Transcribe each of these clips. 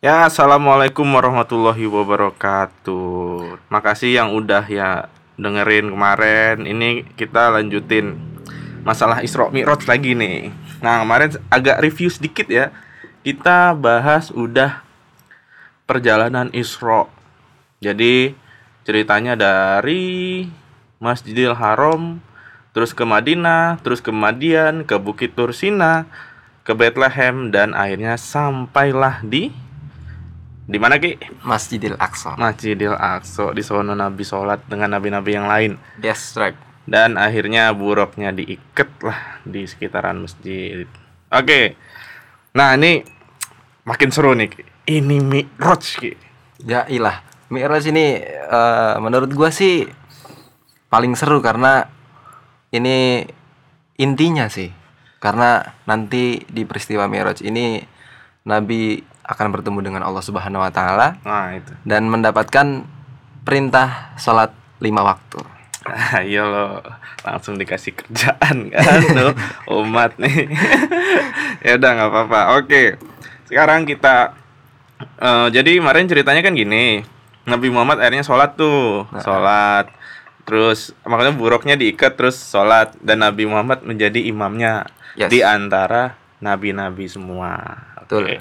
Ya, assalamualaikum warahmatullahi wabarakatuh. Makasih yang udah ya dengerin kemarin. Ini kita lanjutin masalah Isra Mi'raj lagi nih. Nah, kemarin agak review sedikit ya. Kita bahas udah perjalanan Isra. Jadi ceritanya dari Masjidil Haram terus ke Madinah, terus ke Madian, ke Bukit Tursina, ke Bethlehem dan akhirnya sampailah di di mana Ki? Masjidil Aqsa. Masjidil Aqsa di sono Nabi sholat dengan nabi-nabi yang lain Yes, right. dan akhirnya buruknya diikat lah di sekitaran masjid. Oke. Nah, ini makin seru nih. Ki. Ini Mi'raj Ki. Ya ilah. Mi'raj ini eh, menurut gua sih paling seru karena ini intinya sih. Karena nanti di peristiwa Mi'raj ini Nabi akan bertemu dengan Allah Subhanahu wa taala Nah, itu. dan mendapatkan perintah sholat lima waktu. Ayo lo langsung dikasih kerjaan kan tuh umat nih. ya udah nggak apa-apa. Oke. Sekarang kita eh, jadi kemarin ceritanya kan gini. Nabi Muhammad akhirnya sholat tuh, sholat. Terus makanya buruknya diikat terus sholat dan Nabi Muhammad menjadi imamnya Yes. di antara nabi-nabi semua. Betul. Oke.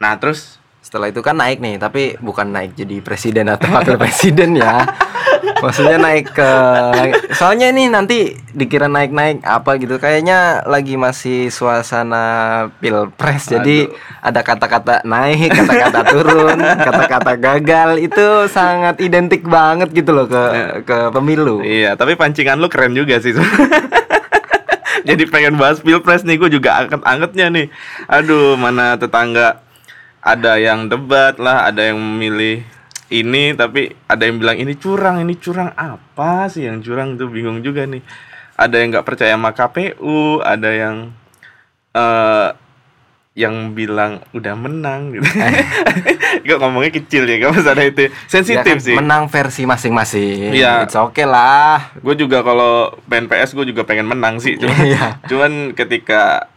Nah terus Setelah itu kan naik nih, tapi bukan naik jadi presiden atau wakil presiden ya. Maksudnya naik ke soalnya ini nanti dikira naik-naik apa gitu. Kayaknya lagi masih suasana pilpres. Jadi ada kata-kata naik, kata-kata turun, kata-kata gagal itu sangat identik banget gitu loh ke ke pemilu. Iya, tapi pancingan lu keren juga sih. Jadi pengen bahas pilpres nih, gue juga anget-angetnya nih. Aduh, mana tetangga ada yang debat lah, ada yang memilih ini, tapi ada yang bilang ini curang, ini curang apa sih yang curang tuh bingung juga nih. Ada yang nggak percaya sama KPU, ada yang eh yang bilang udah menang gitu. Gue ngomongnya kecil ya, gak ada itu Ya sensitif kan, sih. Menang versi masing-masing. Iya. It's okay lah. gue juga kalau main PS gue juga pengen menang sih cuman, Iya. cuman ketika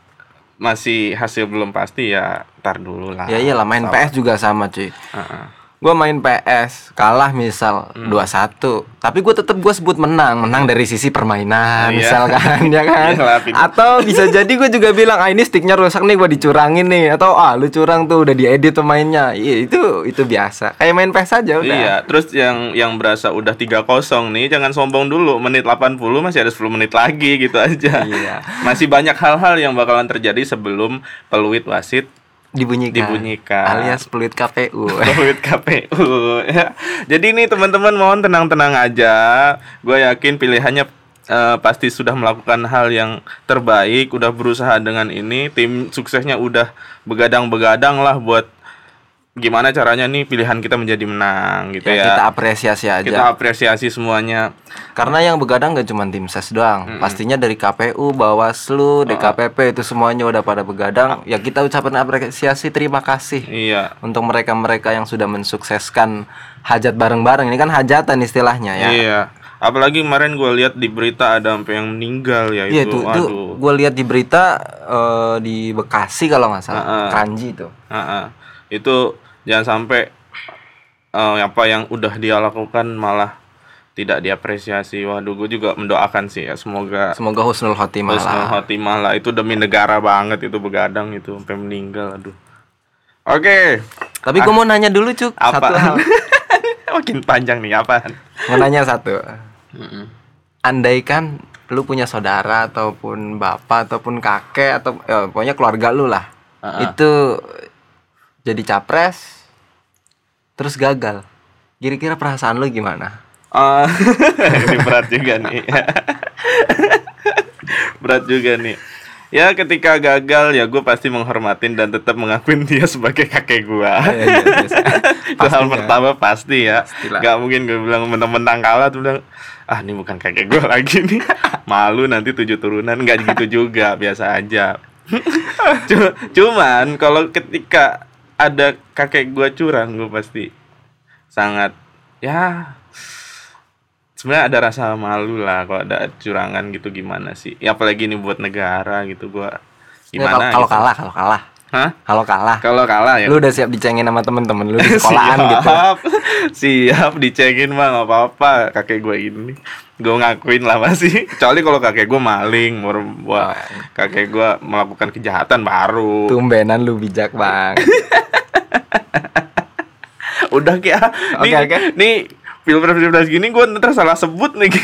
masih hasil belum pasti ya tar dulu lah Ya iyalah main Sabar. PS juga sama cuy. Heeh. Gua main PS kalah misal Hmm. 2-1 Tapi gue tetap gue sebut menang Menang dari sisi permainan Iya. Misalkan ya kan Pin. Atau bisa jadi gue juga bilang Ah ini sticknya rusak nih gue dicurangin nih Atau ah lu curang tuh udah diedit pemainnya Iya itu itu biasa Kayak main PS aja udah Iya, terus yang yang berasa udah 3-0 nih, jangan sombong dulu. Menit 80 masih ada 10 menit lagi gitu aja. Iya. Masih banyak hal-hal yang bakalan terjadi sebelum peluit wasit Dibunyikan Dibunyikan. Alias peluit KPU Peluit KPU. Ya. Jadi ini teman-teman mohon tenang-tenang aja. Gue yakin pilihannya eh, pasti sudah melakukan hal yang terbaik, udah berusaha dengan ini, tim suksesnya udah begadang-begadang lah buat gimana caranya nih pilihan kita menjadi menang gitu Ya, ya. Kita apresiasi aja Kita apresiasi semuanya. Karena yang begadang gak cuma tim ses doang Pastinya dari KPU, Bawaslu, DKPP itu semuanya udah pada begadang Ya kita ucapkan apresiasi terima kasih Iya. Untuk mereka-mereka yang sudah mensukseskan hajat bareng-bareng Ini kan hajatan istilahnya ya Iya. Apalagi kemarin gue lihat di berita ada sampai yang meninggal ya Iya itu. Aduh. gue lihat di berita eh, di Bekasi kalau nggak salah. Kranji itu. Ah. itu jangan sampai eh, apa yang udah dia lakukan malah tidak diapresiasi. Waduh, gue juga mendoakan sih ya semoga Semoga husnul khotimah husnul khotimah lah. Itu demi negara banget itu begadang itu sampai meninggal. Aduh. Oke, Tapi gue mau nanya dulu cuk apa? satu hal. Makin panjang nih apaan? Mau nanya satu. Andaikan lu punya saudara ataupun bapak ataupun kakek atau ya, pokoknya keluarga lu lah, Heeh. itu jadi capres, terus gagal. Kira-kira perasaan lu gimana? Ah, ini berat juga nih. berat juga nih. Ya ketika gagal ya gue pasti menghormatin dan tetap mengakuin dia sebagai kakek gua. Iya, iya, biasa. Itu hal pertama pasti ya. Pastilah. Gak mungkin gue bilang menang-menang kalah tuh bilang ah ini bukan kakek gua lagi nih. Malu nanti tujuh turunan nggak gitu juga biasa aja. Cu- Cuman kalau ketika ada kakek gua curang gue pasti sangat ya sebenarnya ada rasa malu lah kalau ada curangan gitu gimana sih ya apalagi ini buat negara gitu gua Ya, gimana kalau- kalau gitu. kalah, kalau kalah. Hah? Kalau kalah. Kalau kalah ya. Lu udah siap dicengin sama temen-temen lu di sekolahan siap, gitu. Siap dicengin mah nggak apa-apa kakek gue ini. Gue ngakuin lah masih. Kecuali kalau kakek gue maling, wah, kakek gue melakukan kejahatan baru. Tumbenan lu bijak, Bang. Udah kayak Oke, nih, oke. nih pilpres pilpres gini gue ntar salah sebut nih.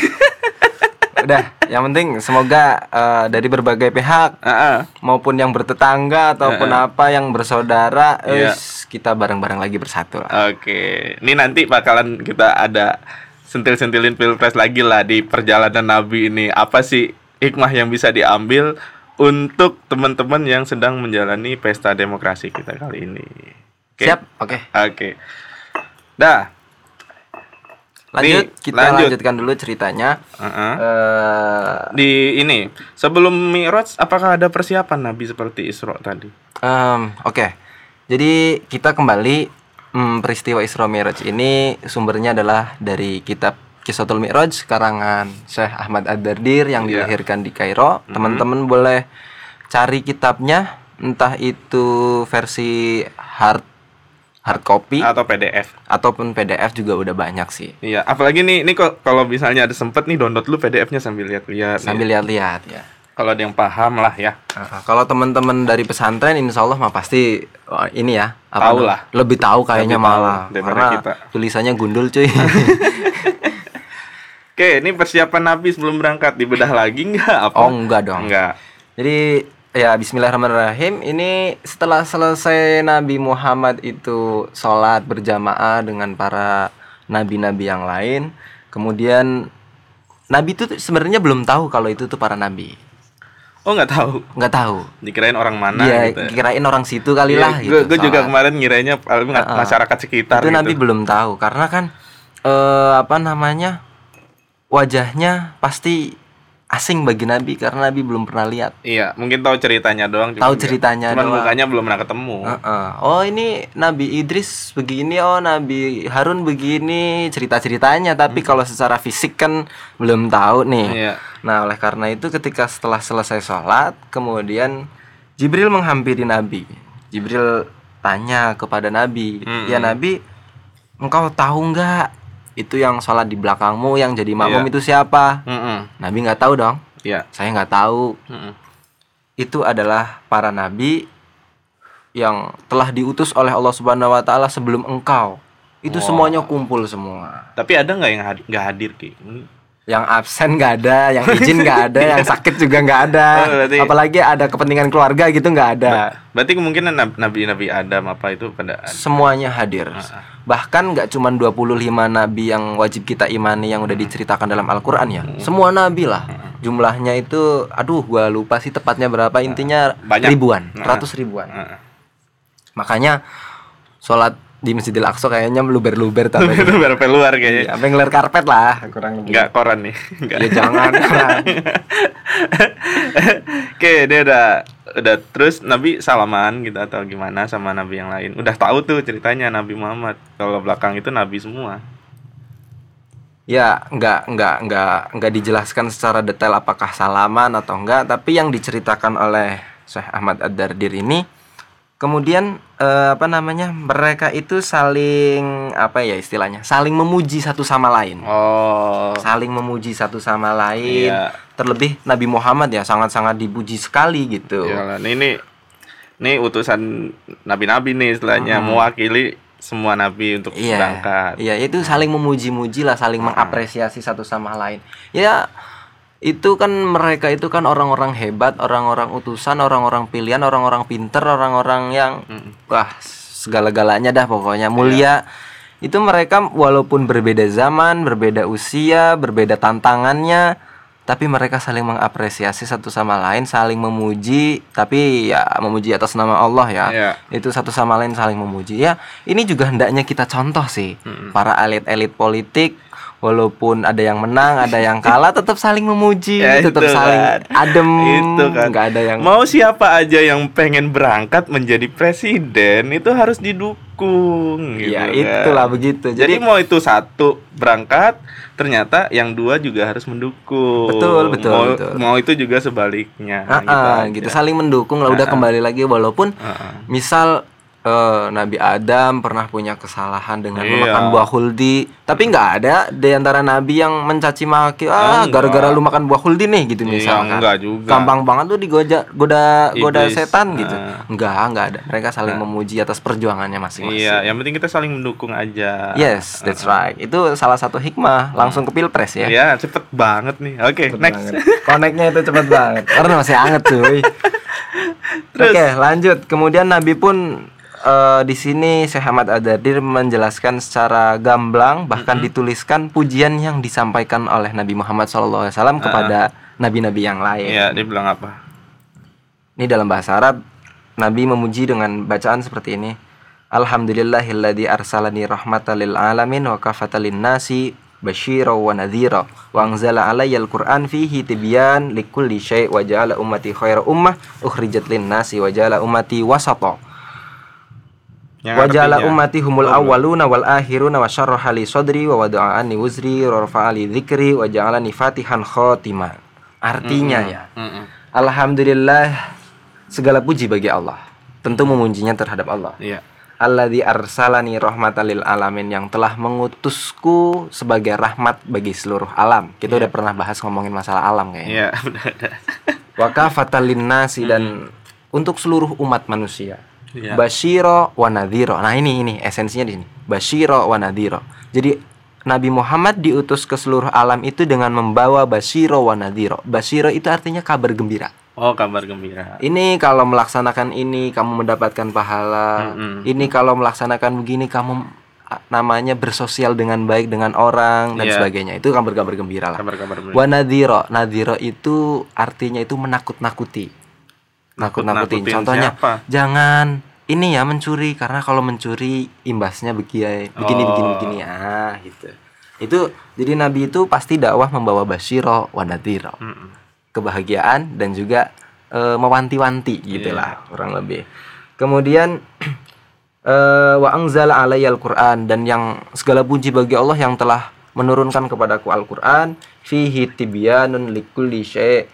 Udah, yang penting semoga eh, dari berbagai pihak ah. maupun yang bertetangga ataupun Heeh. apa yang bersaudara, Iya. wis, kita bareng-bareng lagi bersatu lah. Oke, ini nanti bakalan kita ada sentil-sentilin pilpres lagi lah di perjalanan Nabi ini. Apa sih hikmah yang bisa diambil untuk teman-teman yang sedang menjalani pesta demokrasi kita kali ini? Oke. Siap? Oke. Oke. Dah. Lanjut, Nih, kita lanjut. lanjutkan dulu ceritanya. Heeh. Eh, Di ini sebelum Mi'raj apakah ada persiapan Nabi seperti Isra tadi? em, Oke, jadi kita kembali hmm, peristiwa Isra Mi'raj ini sumbernya adalah dari kitab Kisatul Mi'raj karangan Syekh Ahmad Ad-Dardir yang Iya. dilahirkan di Kairo. Teman-teman boleh cari kitabnya, entah itu versi hard hard copy Atau PDF? ataupun PDF juga udah banyak sih. Iya, apalagi nih, nih kok kalau misalnya ada sempet nih download lu PDF-nya sambil lihat-lihat. Sambil lihat-lihat ya. kalau ada yang paham lah ya. Uh, kalau teman-teman dari pesantren insya Allah mah pasti wah, ini ya Tahu lah. lebih tahu kayaknya Lebih tahu malah karena kita. tulisannya gundul cuy Oke, ini persiapan Nabi sebelum berangkat dibedah lagi nggak? Apa? oh enggak dong Enggak. jadi ya Bismillahirrahmanirrahim ini setelah selesai Nabi Muhammad itu sholat berjamaah dengan para nabi-nabi yang lain kemudian Nabi itu sebenarnya belum tahu kalau itu tuh para nabi Oh nggak tahu. nggak tahu Dikirain orang mana dia gitu. ya. kirain orang situ kali Iya, lah gue- gitu gue juga kemarin ngiranya Heeh. masyarakat sekitar itu gitu. Nabi belum tahu karena kan eh apa namanya wajahnya pasti asing bagi Nabi karena Nabi belum pernah lihat. Iya, mungkin tahu ceritanya doang. Tahu ceritanya Cuman doang. mukanya belum pernah ketemu. Heeh. Oh ini Nabi Idris begini, oh Nabi Harun begini cerita ceritanya. Tapi kalau secara fisik kan belum tahu nih. Hmm. Iya. Nah oleh karena itu ketika setelah selesai sholat kemudian Jibril menghampiri Nabi. Jibril tanya kepada Nabi, Mm-mm. ya Nabi, engkau tahu nggak itu yang sholat di belakangmu yang jadi makmum Iya. itu siapa? Mm-mm. Nabi nggak tahu dong. Iya. Saya nggak tahu. Mm-mm. Itu adalah para nabi yang telah diutus oleh Allah Subhanahu Wa Taala sebelum engkau. Itu Wah. semuanya kumpul semua. Tapi ada nggak yang nggak hadir ki? Yang absen nggak ada, yang izin nggak ada, yang sakit juga nggak ada. Oh, berarti- Apalagi ada kepentingan keluarga gitu nggak ada. Berarti kemungkinan nab- nabi-nabi Adam apa itu pada ada. Semuanya hadir. Bahkan nggak cuma 25 nabi yang wajib kita imani yang udah diceritakan dalam Al-Qur'an ya. Semua nabi lah. Jumlahnya itu aduh gua lupa sih tepatnya berapa intinya Banyak. ribuan, ratus ribuan. Makanya sholat di Masjidil Aqsa kayaknya meluber-luber tapi Itu baru luar kayaknya. sampai ngeler karpet lah kurang lebih. Enggak koran nih. Enggak. Ya jangan. Oke, dia udah udah terus Nabi salaman gitu atau gimana sama nabi yang lain. Udah tahu tuh ceritanya Nabi Muhammad. Kalau belakang itu nabi semua. ya nggak nggak nggak nggak dijelaskan secara detail apakah salaman atau enggak tapi yang diceritakan oleh Syekh Ahmad Ad-Dardir ini kemudian eh, apa namanya mereka itu saling apa ya istilahnya saling memuji satu sama lain Oh. saling memuji satu sama lain Iya. terlebih Nabi Muhammad ya sangat-sangat dipuji sekali gitu Iyalah, Iya ini ini utusan nabi-nabi nih istilahnya mewakili semua nabi untuk Iya, berangkat. iya itu saling memuji-muji lah, saling mengapresiasi satu sama lain. Ya itu kan mereka itu kan orang-orang hebat, orang-orang utusan, orang-orang pilihan, orang-orang pinter, orang-orang yang Mm. wah segala-galanya dah pokoknya mulia. Itu mereka walaupun berbeda zaman, berbeda usia, berbeda tantangannya, tapi mereka saling mengapresiasi satu sama lain, saling memuji, tapi ya memuji atas nama Allah ya Iya. itu satu sama lain saling memuji ya ini juga hendaknya kita contoh sih Mm-mm. para elit-elit politik walaupun ada yang menang ada yang kalah tetap saling memuji Ya, tetap itu saling kan. adem Itu kan. nggak ada yang Mau siapa aja yang pengen berangkat menjadi presiden itu harus didukung mendukung gitu ya kan. itulah begitu Jadi, jadi, mau itu satu berangkat, ternyata yang dua juga harus mendukung. Betul, betul, Mau, betul. mau itu juga sebaliknya. Ah, ah, aja. gitu saling mendukung lah udah kembali lagi walaupun Ah, ah. misal eh, Nabi Adam pernah punya kesalahan dengan Iya. memakan buah huldi tapi nggak ada di antara nabi yang mencaci maki ah gara-gara lu makan buah huldi nih gitu Iya, misalkan enggak juga. gampang banget tuh digoda goda goda Iblis. setan gitu Ah. enggak enggak ada mereka saling memuji atas perjuangannya masing-masing Iya, yang penting kita saling mendukung aja. yes that's right itu salah satu hikmah langsung ke pilpres ya Iya, cepet banget nih. Oke, Cepet next. Koneknya itu cepet banget karena masih anget cuy. Oke, lanjut. Kemudian Nabi pun eh, di sini Syekh Ahmad Adadir menjelaskan secara gamblang bahkan dituliskan pujian yang disampaikan oleh Nabi Muhammad SAW kepada nabi-nabi yang lain. Iya, dia bilang apa? Ini dalam bahasa Arab Nabi memuji dengan bacaan seperti ini. Alhamdulillahilladzi arsalani rahmatan lil alamin wa kafatan lin nasi basyira wa nadhira wa anzala alayyal qur'an fihi tibyan likulli syai' wa ja'ala ummati khaira ummah ukhrijat lin nasi wa ja'ala ummati wasata Yang wa ja'ala artinya- ummati humul awwaluna wal akhiruna wa syarraha li sadri wa wada'ani wuzri wa rafa'a li dzikri wa ja'alani fatihan khatima artinya ya Mm-mm. Alhamdulillah segala puji bagi Allah. Tentu memujinya terhadap Allah. Iya. Alladzi arsalani rahmatan lil alamin yang telah mengutusku sebagai rahmat bagi seluruh alam. Kita udah pernah bahas ngomongin masalah alam kayaknya. Iya, benar. Wa kafatan linnasi dan untuk seluruh umat manusia. Iya. Basyiro wa nadhiro. Nah, ini ini esensinya di sini. Basyiro wa nadhiro. Jadi Nabi Muhammad diutus ke seluruh alam itu dengan membawa basyiro wa nadhiro. Basyiro itu artinya kabar gembira. Oh, kabar gembira. Ini kalau melaksanakan ini kamu mendapatkan pahala. Mm-mm. Ini kalau melaksanakan begini kamu namanya bersosial dengan baik dengan orang dan Iya. sebagainya. Itu kabar-kabar gembira lah. Kabar-kabar gembira. Wa nadhiro, nadhiro itu artinya itu menakut-nakuti. Nakut-nakuti. Nakut-nakutin Contohnya, siapa? jangan ini ya mencuri karena kalau mencuri imbasnya begini begini begini Oh. begini ah gitu. Itu jadi nabi itu pasti dakwah membawa basyiro wa nadhiro Mm-mm. kebahagiaan dan juga eh, mewanti-wanti gitulah kurang lebih. Kemudian eh, wa anzala alayyal Qur'an dan yang segala puji bagi Allah yang telah menurunkan kepadaku Al-Qur'an fihi tibyanun likulli syai'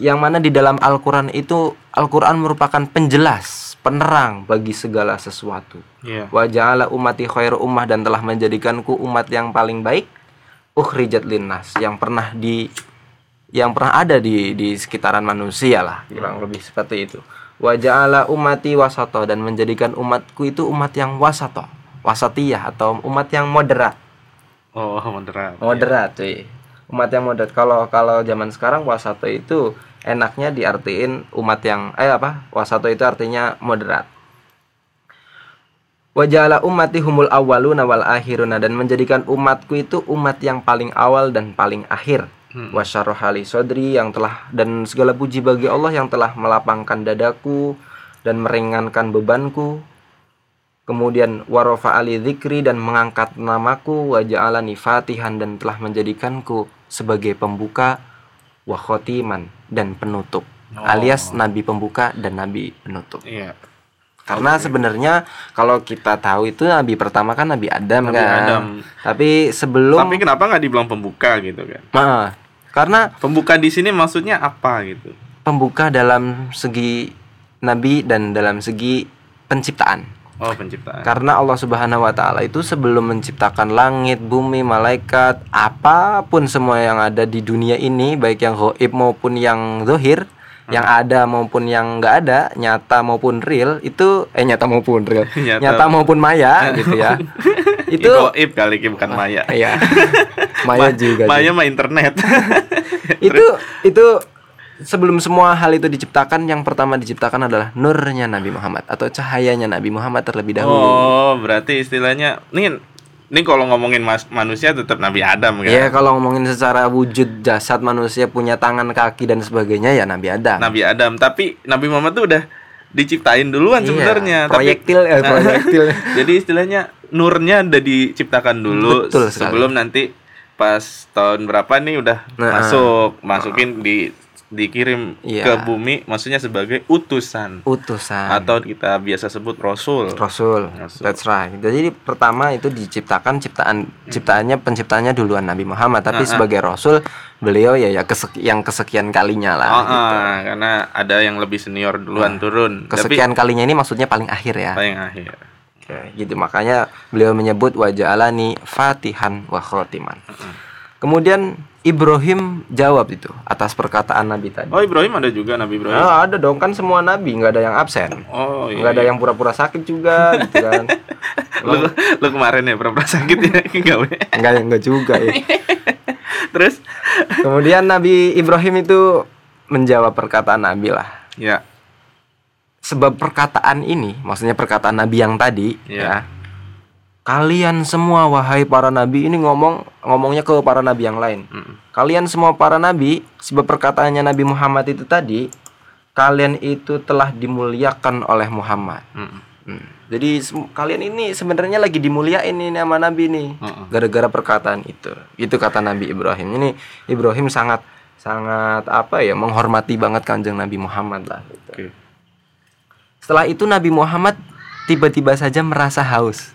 yang mana di dalam Al-Qur'an itu Al-Qur'an merupakan penjelas, penerang bagi segala sesuatu. Iya. Wa ja'ala ummati khairu ummah dan telah menjadikanku umat yang paling baik ukhrijat linnas yang pernah di yang pernah ada di di sekitaran manusia lah kurang lebih seperti itu. Wa ja'ala ummati wasato dan menjadikan umatku itu umat yang wasato, wasatiyah atau umat yang moderat. Oh, moderat. Moderat, cuy. Umat yang moderat. Kalau kalau zaman sekarang wasato itu enaknya diartiin umat yang eh apa? Wasato itu artinya moderat. Wajala ummati humul awwaluna wal akhiruna dan menjadikan umatku itu umat yang paling awal dan paling akhir. Hmm. Wasyarrohali sodri yang telah dan segala puji bagi Allah yang telah melapangkan dadaku dan meringankan bebanku. Kemudian warofa ali dzikri dan mengangkat namaku waja'alani fatihan dan telah menjadikanku sebagai pembuka wa khotiman dan penutup. Oh. Alias nabi pembuka dan nabi penutup. Iya. Karena sebenarnya kalau kita tahu itu nabi pertama kan Nabi Adam Nabi kan. Adam. Tapi sebelum Tapi kenapa nggak dibilang pembuka gitu kan? Nah, karena Pembuka di sini maksudnya apa gitu? pembuka dalam segi nabi dan dalam segi penciptaan. Oh, penciptaan. Karena Allah Subhanahu wa taala itu sebelum menciptakan langit, bumi, malaikat, apa pun semua yang ada di dunia ini, baik yang gaib maupun yang zohir, yang ada maupun yang nggak ada, nyata maupun real, itu eh nyata maupun real, Nyata. nyata, maupun maya gitu ya. itu Goib kali ini bukan Maya. ya. maya juga. Maya mah internet. itu itu sebelum semua hal itu diciptakan yang pertama diciptakan adalah nurnya Nabi Muhammad atau cahayanya Nabi Muhammad terlebih dahulu. oh, berarti istilahnya nih ini kalau ngomongin mas, manusia tetap Nabi Adam kan? Ya kalau ngomongin secara wujud jasad manusia punya tangan kaki dan sebagainya ya Nabi Adam. Nabi Adam, tapi Nabi Muhammad tuh udah diciptain duluan Iya, sebenarnya. Tapi- proyektil, eh, Nah, proyektil. Jadi istilahnya nurnya udah diciptakan dulu Betul sekali. sebelum nanti pas tahun berapa nih udah Nah, masuk, masukin di dikirim Iya. ke bumi maksudnya sebagai utusan utusan atau kita biasa sebut rasul. Rasul. Rasul. That's right. Jadi pertama itu diciptakan ciptaan ciptaannya penciptanya duluan Nabi Muhammad, tapi Ah, ah. sebagai rasul beliau ya ya kesek- yang kesekian kalinya lah. Ah, gitu. ah, karena ada yang lebih senior duluan turun. Kesekian kalinya ini maksudnya paling akhir ya. Tapi paling akhir. Oke, gitu makanya beliau menyebut wajah alani fatihan wa khotiman. Kemudian Ibrahim jawab itu atas perkataan Nabi tadi. Oh Ibrahim ada juga Nabi Ibrahim. Ah, ada dong kan semua nabi nggak ada yang absen. Oh iya. Nggak ada yang pura-pura sakit juga gitu kan. lu, lu kemarin ya pernah sakit ya gawe. Enggak enggak juga ya. Terus Kemudian Nabi Ibrahim itu menjawab perkataan Nabi lah. ya Sebab perkataan ini, maksudnya perkataan Nabi yang tadi, Iya. ya. Kalian semua wahai para nabi ini ngomong ngomongnya ke para nabi yang lain. Mm. Kalian semua para nabi, sebab perkataannya Nabi Muhammad itu tadi, kalian itu telah dimuliakan oleh Muhammad. Mm. Hmm. Jadi kalian ini sebenarnya lagi dimuliain ini sama Nabi nih, gara-gara perkataan itu. Itu kata Nabi Ibrahim. Ini Ibrahim sangat sangat apa ya menghormati banget kanjeng Nabi Muhammad lah. gitu. Oke. Setelah itu Nabi Muhammad tiba-tiba saja merasa haus,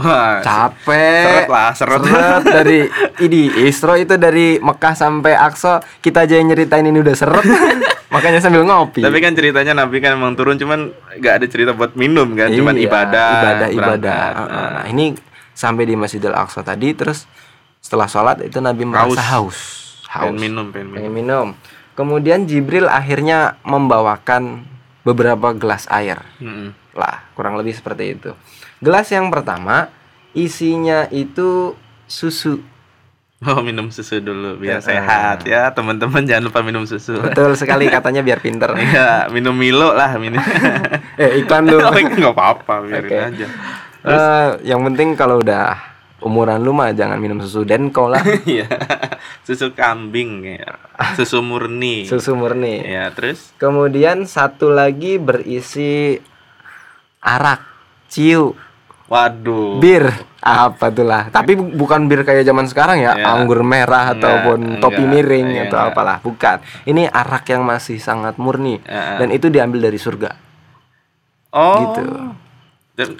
Wah, capek, seret lah, seret. seret dari ini Isra itu dari Mekah sampai Aqsa kita aja yang nyeritain ini udah seret, makanya sambil ngopi. Tapi kan ceritanya Nabi kan emang turun cuman nggak ada cerita buat minum kan, cuman Iya, ibadah, ibadah ibadah berangkat. Uh, uh. nah ini sampai di Masjidil Aqsa tadi terus setelah sholat itu Nabi merasa haus haus Pengen minum, pengen minum. pengen minum kemudian Jibril akhirnya membawakan beberapa gelas air Mm-mm. lah kurang lebih seperti itu gelas yang pertama isinya itu susu. Oh minum susu dulu Ya, biar sehat ya teman-teman. Jangan lupa minum susu. betul sekali katanya biar pinter. Iya minum Milo lah minum. eh iklan lu Oh, nggak apa-apa biarin Oke. aja. Eh, yang penting kalau udah umuran lu mah jangan minum susu denko lah. Iya. Susu kambing ya, susu murni. susu murni. Ya terus? Kemudian satu lagi berisi arak, ciu, waduh. bir, apa tuh lah. Tapi bu- bukan bir kayak zaman sekarang ya, Ya. anggur merah Enggak, ataupun topi enggak, miring iya, atau enggak. apalah, bukan. Ini arak yang masih sangat murni Ya. dan itu diambil dari surga. Oh gitu.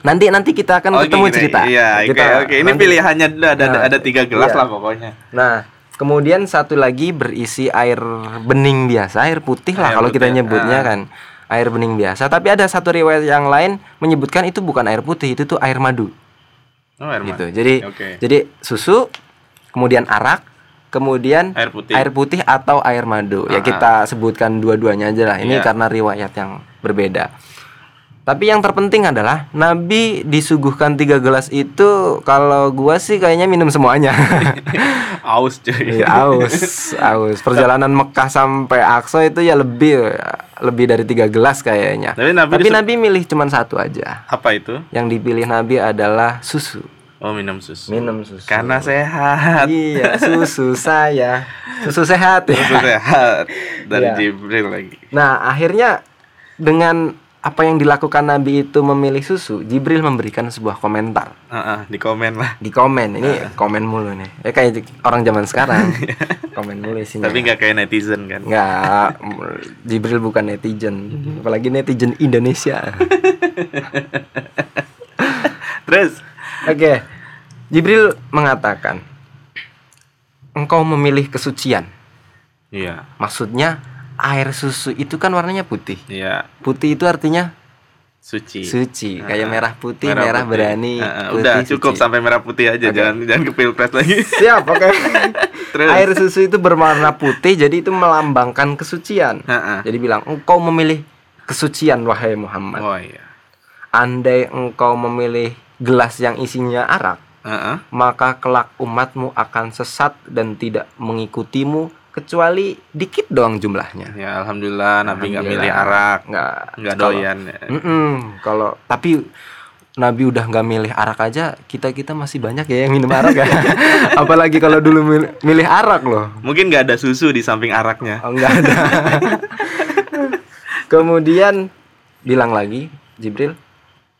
Nanti nanti kita akan Oh, ketemu gini. cerita. Iya, oke Kita oke. Ini nanti- pilihannya ada ada, Nah, ada tiga gelas iya. lah pokoknya. Nah, kemudian satu lagi berisi air bening biasa, air putih lah Air kalau kita nyebutnya ah. kan. Air bening biasa, tapi ada satu riwayat yang lain menyebutkan itu bukan air putih, itu tuh air madu Oh, air gitu. madu. Jadi Oke. jadi susu, kemudian arak, kemudian Air putih. air putih atau air madu. Ya Ah. kita sebutkan dua-duanya aja lah. Ini Iya. karena riwayat yang berbeda. Tapi yang terpenting adalah Nabi disuguhkan tiga gelas itu kalau gua sih kayaknya minum semuanya. Aus cuy. Iya, aus, aus. Perjalanan Mekah sampai Aqsa itu ya lebih lebih dari tiga gelas kayaknya. Tapi Nabi Tapi Nabi milih cuma satu aja. Apa itu? Yang dipilih Nabi adalah susu. Oh minum susu. Minum susu. Karena sehat. Iya, susu saya. Susu sehat ya. Susu sehat dari Iya. Jibril lagi. Nah, akhirnya dengan apa yang dilakukan Nabi itu memilih susu, Jibril memberikan sebuah komentar. Heeh, di komen lah. Di komen, ini komen mulu nih. Ya kayak orang zaman sekarang. komen mulu isinya. Tapi nggak kayak netizen kan. Enggak, Jibril bukan netizen, apalagi netizen Indonesia. Terus Oke. Jibril mengatakan, "Engkau memilih kesucian." Iya, Maksudnya air susu itu kan warnanya putih. iya, Putih itu artinya suci. suci, kayak Ah, merah putih, merah, putih. berani. Heeh, putih, udah cukup suci. sampai merah putih aja, Oke. jangan jangan ke pilpres lagi. Siap, oke. Terus. Air susu itu berwarna putih, jadi itu melambangkan kesucian. Heeh. Jadi bilang, engkau memilih kesucian wahai Muhammad. Oh iya. Andai engkau memilih gelas yang isinya arak, Heeh. maka kelak umatmu akan sesat dan tidak mengikutimu kecuali dikit doang jumlahnya. Ya alhamdulillah Nabi nggak milih arak, Nggak nggak doyan. ya. Mm-mm, kalau tapi Nabi udah nggak milih arak aja, kita kita masih banyak ya yang minum arak ya. Apalagi kalau dulu mil- milih arak loh. Mungkin nggak ada susu di samping araknya. Oh, nggak ada. Kemudian bilang lagi Jibril,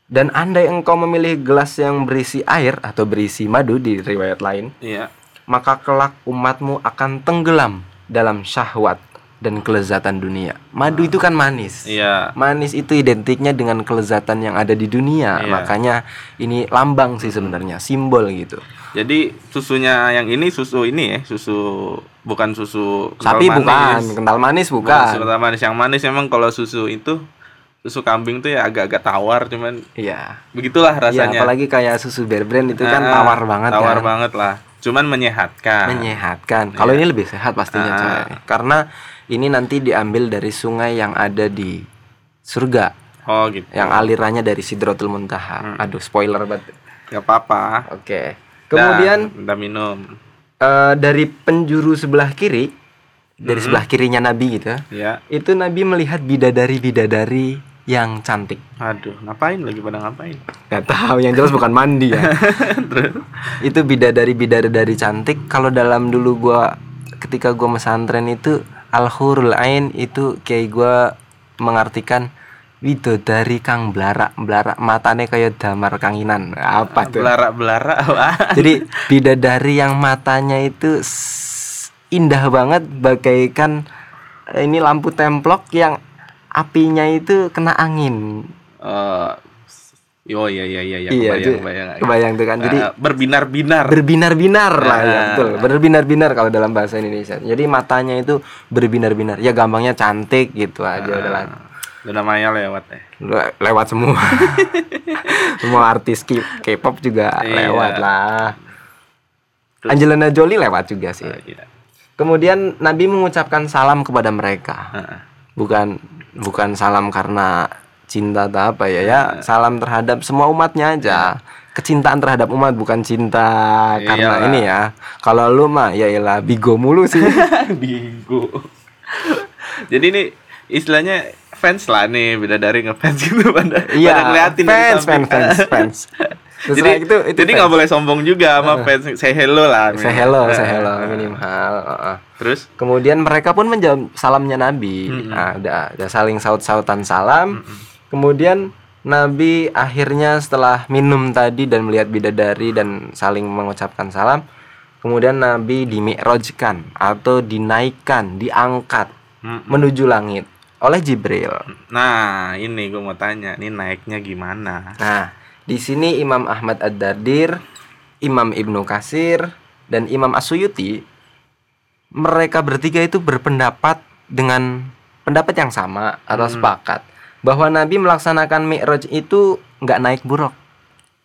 dan andai engkau memilih gelas yang berisi air atau berisi madu di riwayat lain, Iya. Maka kelak umatmu akan tenggelam dalam syahwat dan kelezatan dunia. Madu itu kan manis. Iya. Manis itu identiknya dengan kelezatan yang ada di dunia. Iya. Makanya ini lambang sih sebenarnya, simbol gitu. Jadi susunya yang ini susu ini ya, susu bukan susu kental Sapi bukan, manis. kental manis Bukan bukan. susu kental manis. Yang manis memang kalau susu itu susu kambing tuh ya agak-agak tawar cuman Iya. begitulah Iya, rasanya. apalagi kayak susu bear brand itu kan Ah, tawar banget Tawar kan. banget lah. Cuman menyehatkan. menyehatkan. Kalau ini lebih sehat pastinya Ah. coy. Karena ini nanti diambil dari sungai yang ada di surga, Oh gitu. yang alirannya dari Sidratul Muntaha. Aduh, spoiler banget. Gak apa-apa. Oke. Kemudian Dah, udah minum. eh, dari penjuru sebelah kiri, dari sebelah kirinya Nabi gitu, Ya. itu Nabi melihat bidadari-bidadari yang cantik. Aduh, ngapain lagi pada ngapain? Gak tahu, yang jelas bukan mandi ya. itu bidadari bidadari cantik. Kalau dalam dulu gua ketika gua mesantren itu al hurul ain itu kayak gua mengartikan widodari kang blarak blarak matane kayak damar kanginan apa tuh Belarak-belarak apa? jadi bidadari yang matanya itu indah banget bagaikan eh, ini lampu templok yang apinya itu kena angin Eh, oh iya iya iya iya iya kebayang, itu kebayang. kebayang tuh kan jadi Eh, berbinar-binar. berbinar-binar lah ya Ah. betul berbinar-binar kalau dalam bahasa Indonesia jadi matanya itu berbinar-binar ya gampangnya cantik gitu aja Ah. udah lah Udah Maya lewat ya. Le- lewat semua semua artis K-pop juga Iya. lewat lah Terus- Angelina Jolie lewat juga sih Eh, iya. kemudian Nabi mengucapkan salam kepada mereka Heeh. bukan bukan salam karena cinta atau apa ya ya Iya. salam terhadap semua umatnya aja kecintaan terhadap umat bukan cinta karena Iyalah. ini ya kalau lu mah ya iyalah bigo mulu sih Bingo. Jadi ini istilahnya fans lah nih beda dari ngefans gitu pada iya pada ngeliatin fans fans fans fans jadi itu itu jadi nggak boleh sombong juga sama fans. Say hello lah hello minimal. saya hello Eh, minimal Heeh. terus? Kemudian mereka pun menjawab salamnya Nabi. Nah, udah udah saling saut-sautan salam. Kemudian Nabi akhirnya setelah minum tadi dan melihat bidadari dan saling mengucapkan salam kemudian Nabi dimi'rajkan atau dinaikkan diangkat Mm-mm. menuju langit oleh Jibril. Nah ini gue mau tanya ini naiknya gimana? Nah di sini Imam Ahmad Ad-Dardir Imam Ibnu Kasir dan Imam Asyuyuti mereka bertiga itu berpendapat dengan pendapat yang sama atau sepakat bahwa Nabi melaksanakan Mi'raj itu nggak naik buruk.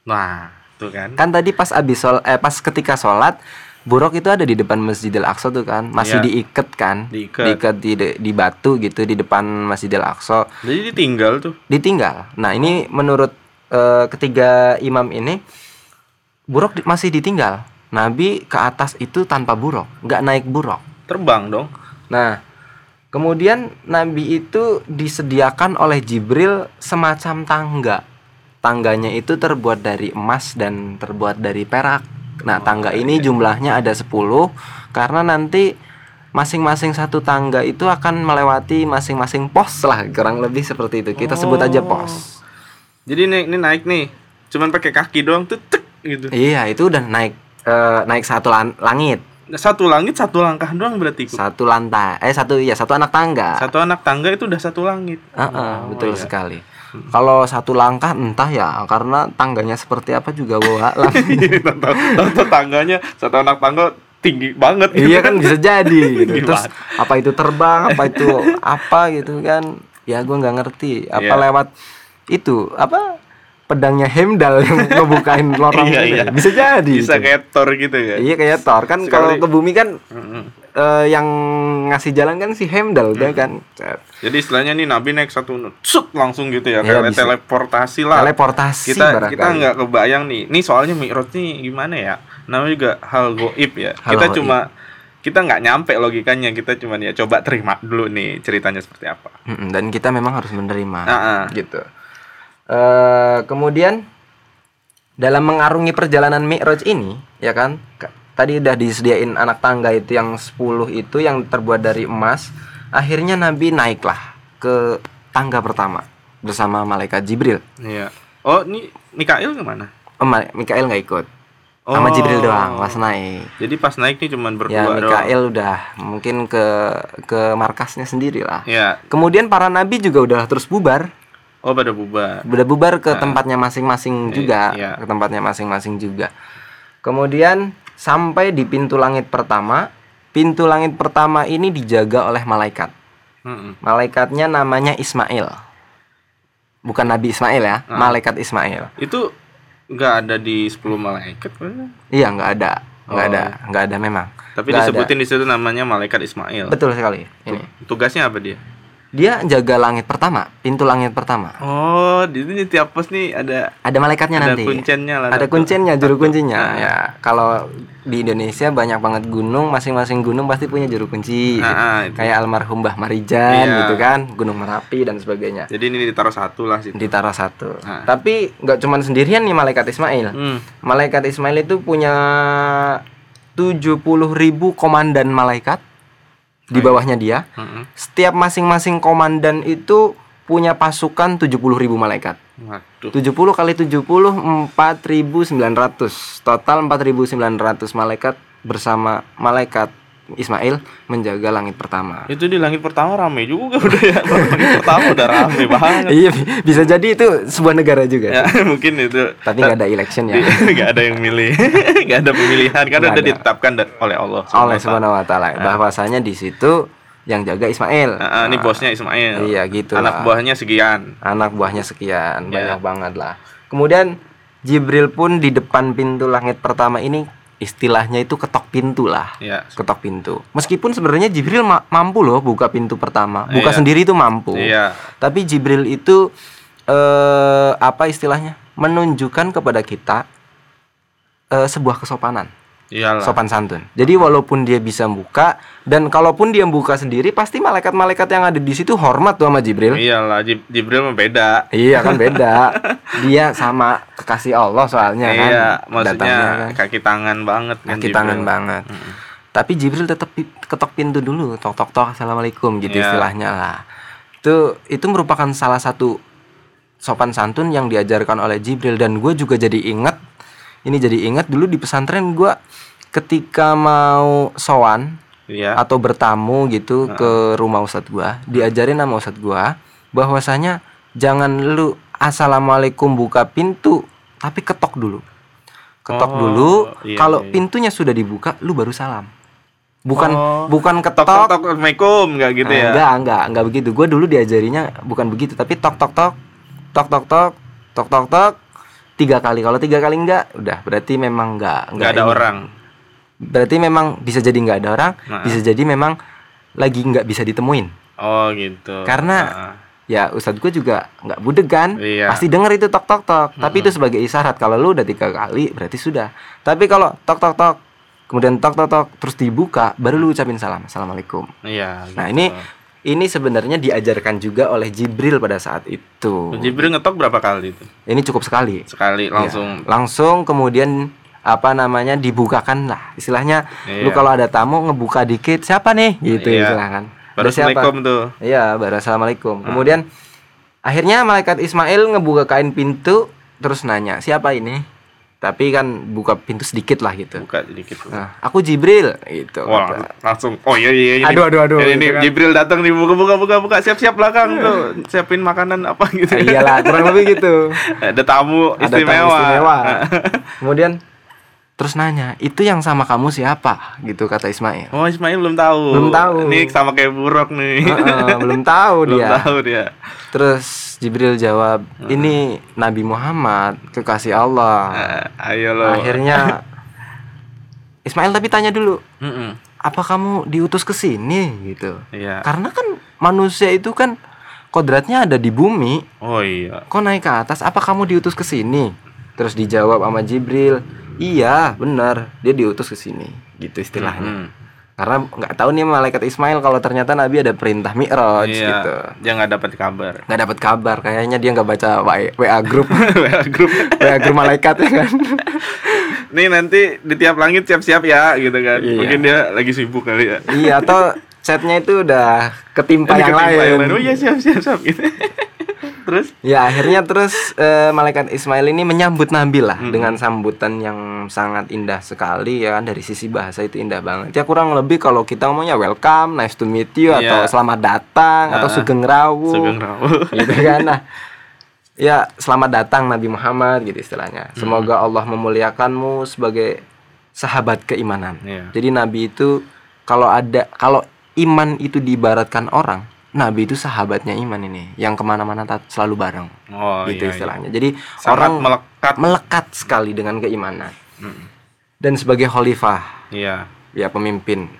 nah tuh kan Kan tadi pas abis sol eh pas ketika sholat buruk itu ada di depan Masjidil Aqsa tuh kan, masih Iya. diikat kan, Diikat. diikat di, di batu gitu di depan Masjidil Aqsa, jadi ditinggal tuh ditinggal. Nah ini menurut eh, ketiga imam ini buruk di- masih ditinggal. Nabi ke atas itu tanpa buruk, nggak naik buruk. terbang dong Nah, kemudian Nabi itu disediakan oleh Jibril semacam tangga. Tangganya itu terbuat dari emas dan terbuat dari perak. Nah, tangga ini jumlahnya ada 10 karena nanti masing-masing satu tangga itu akan melewati masing-masing pos lah, kurang lebih seperti itu. Kita sebut aja pos. Jadi ini, ini naik nih cuman pakai kaki doang tuh tek, gitu Iya, itu udah naik eh, naik satu lan- langit, satu langit satu langkah doang berarti Ku. satu lantai, eh satu ya satu anak tangga. satu anak tangga itu udah satu langit Heeh, Oh, betul iya. sekali. Kalau satu langkah entah ya karena tangganya seperti apa juga gua alam. Tahu- tahu tangganya satu anak tangga tinggi banget gitu iya kan bisa jadi gitu. Terus apa itu terbang, apa itu apa gitu kan. Ya gua nggak ngerti. Apa Iya. lewat itu apa pedangnya Hemdal yang ngebukain lorong Iya, gitu iya. ya? Bisa jadi. bisa itu. kayak Thor gitu ya Iya kayak Thor kan kalau ke bumi kan Mm-mm. eh, yang ngasih jalan kan si Hemdal udah kan. jadi istilahnya nih Nabi naik satu sut langsung gitu ya Iya, kayak bisa. teleportasi lah Teleportasi kita barangkali. kita nggak kebayang nih nih soalnya Mi'raj nih gimana ya namanya juga hal goib ya Hal kita cuma kita nggak nyampe logikanya kita cuma ya coba terima dulu nih ceritanya seperti apa Mm-mm, dan kita memang harus menerima Ah, ah. gitu. Eh kemudian dalam mengarungi perjalanan Mi'raj ini, ya kan? ka- Tadi udah disediain anak tangga itu yang 10 itu yang terbuat dari emas. Akhirnya Nabi naiklah ke tangga pertama bersama malaikat Jibril. iya oh ini Mikail ke mana Oh, Mikael nggak ikut. sama Oh. Jibril doang pas naik. Jadi pas naik nih cuman Ya berdua doang. Mikael udah mungkin ke ke markasnya sendiri lah. Ya. Kemudian para nabi juga udah terus bubar, Oh pada bubar. udah bubar ke tempatnya masing-masing juga, iya. ke tempatnya masing-masing juga. Kemudian sampai di pintu langit pertama, pintu langit pertama ini dijaga oleh malaikat. Mm-mm. Malaikatnya namanya Ismail. Bukan Nabi Ismail ya, Ah. malaikat Ismail. Itu nggak ada di 10 malaikat kan? Iya, nggak ada. Nggak Oh. ada, nggak ada memang. Tapi ada. disebutin di situ namanya malaikat Ismail. Betul sekali. Ini. Tugasnya apa dia? Dia jaga langit pertama, pintu langit pertama. Oh, di sini tiap pos nih ada Ada malaikatnya ada nanti. kuncennya lah. Ada kuncinya, juru kuncinya. Ah. Ya, kalau di Indonesia banyak banget gunung, masing-masing gunung pasti punya juru kunci. Ah, ah, itu. Kayak almarhum Mbah Marijan Iya. gitu kan, Gunung Merapi dan sebagainya. Jadi ini ditaruh satu lah situ. Ditaruh satu. Ah. Tapi nggak cuman sendirian nih malaikat Ismail. Hmm. Malaikat Ismail itu punya 70.000 ribu komandan malaikat di bawahnya dia. Mm-mm. Setiap masing-masing komandan itu punya pasukan 70.000 ribu malaikat. Waduh. 70 kali 70 4.900 Total 4.900 malaikat bersama malaikat Ismail menjaga langit pertama Itu di langit pertama rame juga udah ya. langit pertama udah rame banget. Iya bi- bisa jadi itu sebuah negara juga ya, mungkin itu. Tapi nggak ada election ya nggak ada yang milih. nggak ada pemilihan karena udah ditetapkan oleh Allah. Oleh subhanahu wa ta'ala Bahwasanya di situ yang jaga Ismail Ah, ah, ini bosnya Ismail. Iya, gitu Anak lah. buahnya sekian. Anak buahnya sekian Ya. Banyak banget lah Kemudian Jibril pun di depan pintu langit pertama ini Istilahnya itu ketok pintu lah Ya. ketok pintu. Meskipun sebenarnya Jibril ma- mampu loh buka pintu pertama, buka Iya. sendiri itu mampu. Iya. Tapi Jibril itu eh apa istilahnya? Menunjukkan kepada kita eh, sebuah kesopanan, Iyalah. sopan santun. Jadi walaupun dia bisa buka dan kalaupun dia buka sendiri, pasti malaikat-malaikat yang ada di situ hormat tuh sama Jibril. Iyalah, Jib- Jibril mah beda. Iya kan beda. Dia sama kekasih Allah soalnya kan. iya, maksudnya datangnya kan. kaki tangan banget kan kaki Jibril. tangan banget. Tapi Jibril tetap ketok pintu dulu, tok tok tok, assalamualaikum gitu Iya. istilahnya lah. Itu itu merupakan salah satu sopan santun yang diajarkan oleh Jibril dan gue juga jadi ingat. Ini jadi ingat dulu di pesantren gue ketika mau sowan Iya. atau bertamu gitu ke rumah ustadz gua diajarin sama ustadz gua bahwasanya jangan lu assalamualaikum buka pintu tapi ketok dulu ketok Oh, dulu iya, kalau iya. pintunya sudah dibuka lu baru salam bukan Oh. bukan Tok ketok tok tok Assalamualaikum enggak gitu Nah, ya. enggak enggak enggak begitu gua dulu diajarinya bukan begitu tapi tok tok tok tok tok tok tok tok tok tiga kali kalau tiga kali enggak udah berarti memang enggak Enggak ada ini. orang. Berarti memang bisa jadi nggak ada orang Nah. bisa jadi memang lagi nggak bisa ditemuin Oh, gitu. Karena Ah. ya ustadz gue juga nggak budeg kan Iya. pasti denger itu tok tok tok tapi itu sebagai isyarat kalau lu udah tiga kali berarti sudah tapi kalau tok tok tok kemudian tok tok tok terus dibuka baru lu ucapin salam assalamualaikum Iya. nah gitu. ini ini sebenarnya diajarkan juga oleh Jibril pada saat itu Jibril ngetok berapa kali itu? ini cukup sekali Sekali langsung. Ya, langsung kemudian apa namanya dibukakan lah istilahnya lu Iya. kalau ada tamu ngebuka dikit siapa nih gitu Iya. istilahnya Baru Ada siapa? Assalamualaikum tuh. Iya, baru assalamualaikum. Kemudian akhirnya malaikat Ismail ngebuka kain pintu terus nanya siapa ini. Tapi kan buka pintu sedikit lah gitu. Buka sedikit. Nah, aku Jibril gitu. Wah, kata. langsung. Oh iya iya ini. Aduh, aduh, aduh, Ini, ini gitu kan. Jibril datang nih buka buka buka buka siap-siap belakang tuh. Siapin makanan apa gitu. Ah, iyalah, kurang lebih gitu. Ada tamu Ada tamu istimewa. istimewa. Kemudian terus nanya, "Itu yang sama kamu siapa?" gitu kata Ismail. Oh, Ismail belum tahu. Belum tahu. Ini sama kayak buruk nih. Heeh, belum tahu belum dia. tahu dia. Terus Jibril jawab, "Ini Nabi Muhammad, kekasih Allah." Eh, ayo lo. Akhirnya Ismail tapi tanya dulu, Mm-mm. apa kamu diutus ke sini gitu? Iya. Karena kan manusia itu kan kodratnya ada di bumi, Oh iya. kok naik ke atas? Apa kamu diutus ke sini? Terus dijawab sama Jibril, iya benar, dia diutus ke sini, gitu istilahnya. Mm. Karena nggak tahu nih malaikat Ismail kalau ternyata Nabi ada perintah Mi'raj Iya. gitu. Dia nggak dapat kabar. Nggak dapat kabar, kayaknya dia nggak baca WA grup, WA grup. WA grup malaikat ya kan. Nih nanti di tiap langit siap-siap ya gitu kan. Iya. Mungkin dia lagi sibuk kali ya. iya, atau chatnya itu udah ketimpa yang ketimpa lain. Oh iya siap siap siap gitu. terus Ya akhirnya terus eh, malaikat Ismail ini menyambut Nabi lah Mm-mm. dengan sambutan yang sangat indah sekali ya kan dari sisi bahasa itu indah banget. Ya kurang lebih kalau kita ngomongnya welcome, nice to meet you atau Iya. selamat datang atau Ah, sugeng rawu. Sugeng Rawu. gitu kan. Nah, ya selamat datang Nabi Muhammad gitu istilahnya. Semoga Allah memuliakanmu sebagai sahabat keimanan. Iya. Jadi Nabi itu kalau ada kalau iman itu diibaratkan orang, Nabi itu sahabatnya iman ini, yang ke mana-mana selalu bareng, Oh gitu iya, iya. istilahnya. Jadi Sangat orang melekat. melekat sekali dengan keimanan. Mm. Dan sebagai khalifah, Iya. ya pemimpin.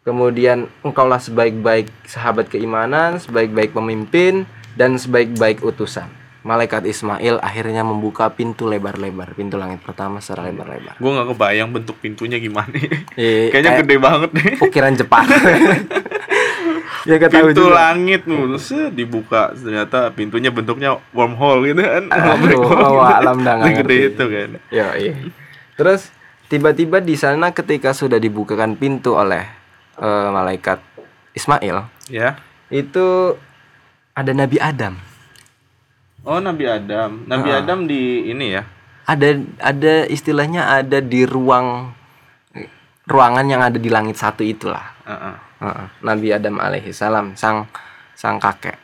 Kemudian engkaulah sebaik-baik sahabat keimanan, sebaik-baik pemimpin, dan sebaik-baik utusan. Malaikat Ismail akhirnya membuka pintu lebar-lebar, pintu langit pertama secara lebar-lebar. Gue nggak kebayang bentuk pintunya gimana. Eh, Kayaknya kayak gede banget nih. ukiran Jepang. ya gak tahu Pintu juga. langit terus dibuka ternyata pintunya bentuknya wormhole gitu kan. Aduh, oh, alam dah nggak Gede itu kan. Ya, iya. Terus tiba-tiba di sana ketika sudah dibukakan pintu oleh eh, malaikat Ismail, Ya. itu ada Nabi Adam. Oh Nabi Adam. Nabi Ah. Adam di ini ya. Ada ada istilahnya ada di ruang ruangan yang ada di langit satu itulah. Heeh. Nabi Adam alaihi salam sang sang kakek.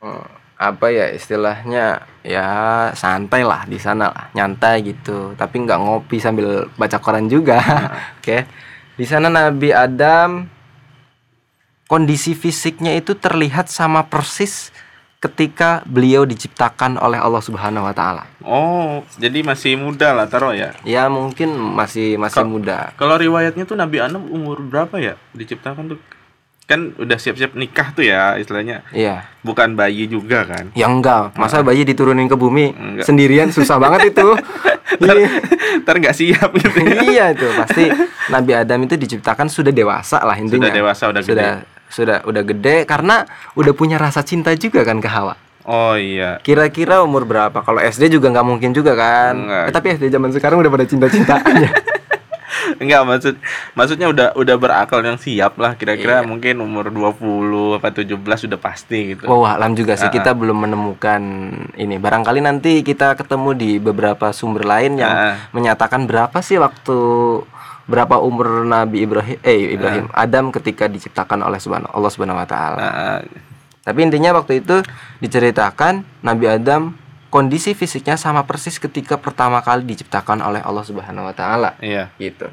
Eh, apa ya istilahnya? Ya santai lah di sana lah nyantai gitu. Tapi nggak ngopi sambil baca koran juga. Oke. Di sana Nabi Adam kondisi fisiknya itu terlihat sama persis ketika beliau diciptakan oleh Allah Subhanahu Wa Taala. Oh, jadi masih muda lah taruh ya. ya mungkin masih masih Kok- muda. Kalau riwayatnya tuh Nabi Adam umur berapa ya diciptakan tuh? Kan udah siap-siap nikah tuh ya istilahnya. iya Bukan bayi juga kan. ya enggak masa bayi diturunin ke bumi Enggak. sendirian susah banget itu Iya. Ntar nggak siap gitu. ya. iya itu pasti Nabi Adam itu diciptakan sudah dewasa lah intinya Sudah dewasa, udah sudah sudah udah gede karena udah punya rasa cinta juga kan ke Hawa Oh iya. kira-kira umur berapa kalau SD juga nggak mungkin juga kan Enggak. Eh, tapi SD zaman sekarang udah pada cinta-cintaannya Enggak maksud maksudnya udah udah berakal yang siap lah kira-kira Iya. mungkin umur 20 apa 17 sudah pasti gitu. Wow, alam juga sih Ah, kita belum menemukan ini. Barangkali nanti kita ketemu di beberapa sumber lain yang Ah. menyatakan berapa sih waktu berapa umur Nabi Ibrahim eh Ibrahim Adam ketika diciptakan oleh Subhanahu Allah Subhanahu wa taala. Nah, Tapi intinya waktu itu diceritakan Nabi Adam kondisi fisiknya sama persis ketika pertama kali diciptakan oleh Allah Subhanahu wa taala iya. gitu.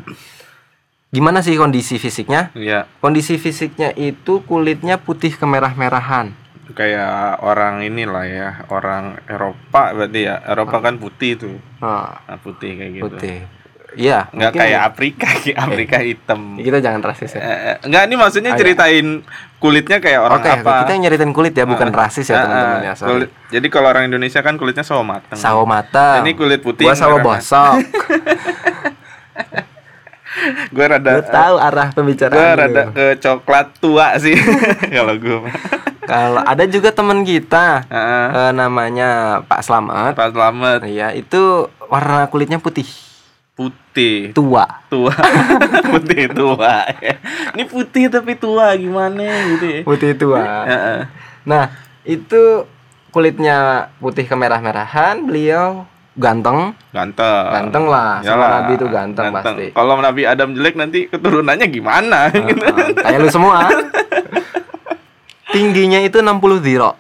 Gimana sih kondisi fisiknya? Iya. Kondisi fisiknya itu kulitnya putih kemerah-merahan. Kayak orang inilah ya, orang Eropa berarti ya. Eropa kan putih tuh. Nah, Nah, putih kayak gitu. putih. Iya, Nggak kayak Afrika, kayak Afrika hitam. kita jangan rasis ya. Eh, eh, enggak ini maksudnya ceritain kulitnya kayak orang Oke, apa. kita nyeritain kulit ya, bukan Ah, rasis ya teman-teman ya. Kulit- jadi kalau orang Indonesia kan kulitnya sawo mateng. Sawo mata. Ini kulit putih Gua sawo bosok. Gue rada Lu tahu arah gue pembicaraan. rada lu. ke coklat tua sih kalau gue. Kalau ada juga teman kita Heeh. eh, namanya Pak Slamet. Pak Slamet Iya, itu warna kulitnya putih, putih tua. tua putih tua ini putih tapi tua gimana gitu ya Putih tua. Nah, itu kulitnya putih kemerah-merahan, beliau ganteng. ganteng Ganteng lah, sama Yalah, Nabi itu ganteng pasti. kalau Nabi Adam jelek nanti keturunannya gimana gitu Heeh, Kayak lu semua. Tingginya itu 60 diro.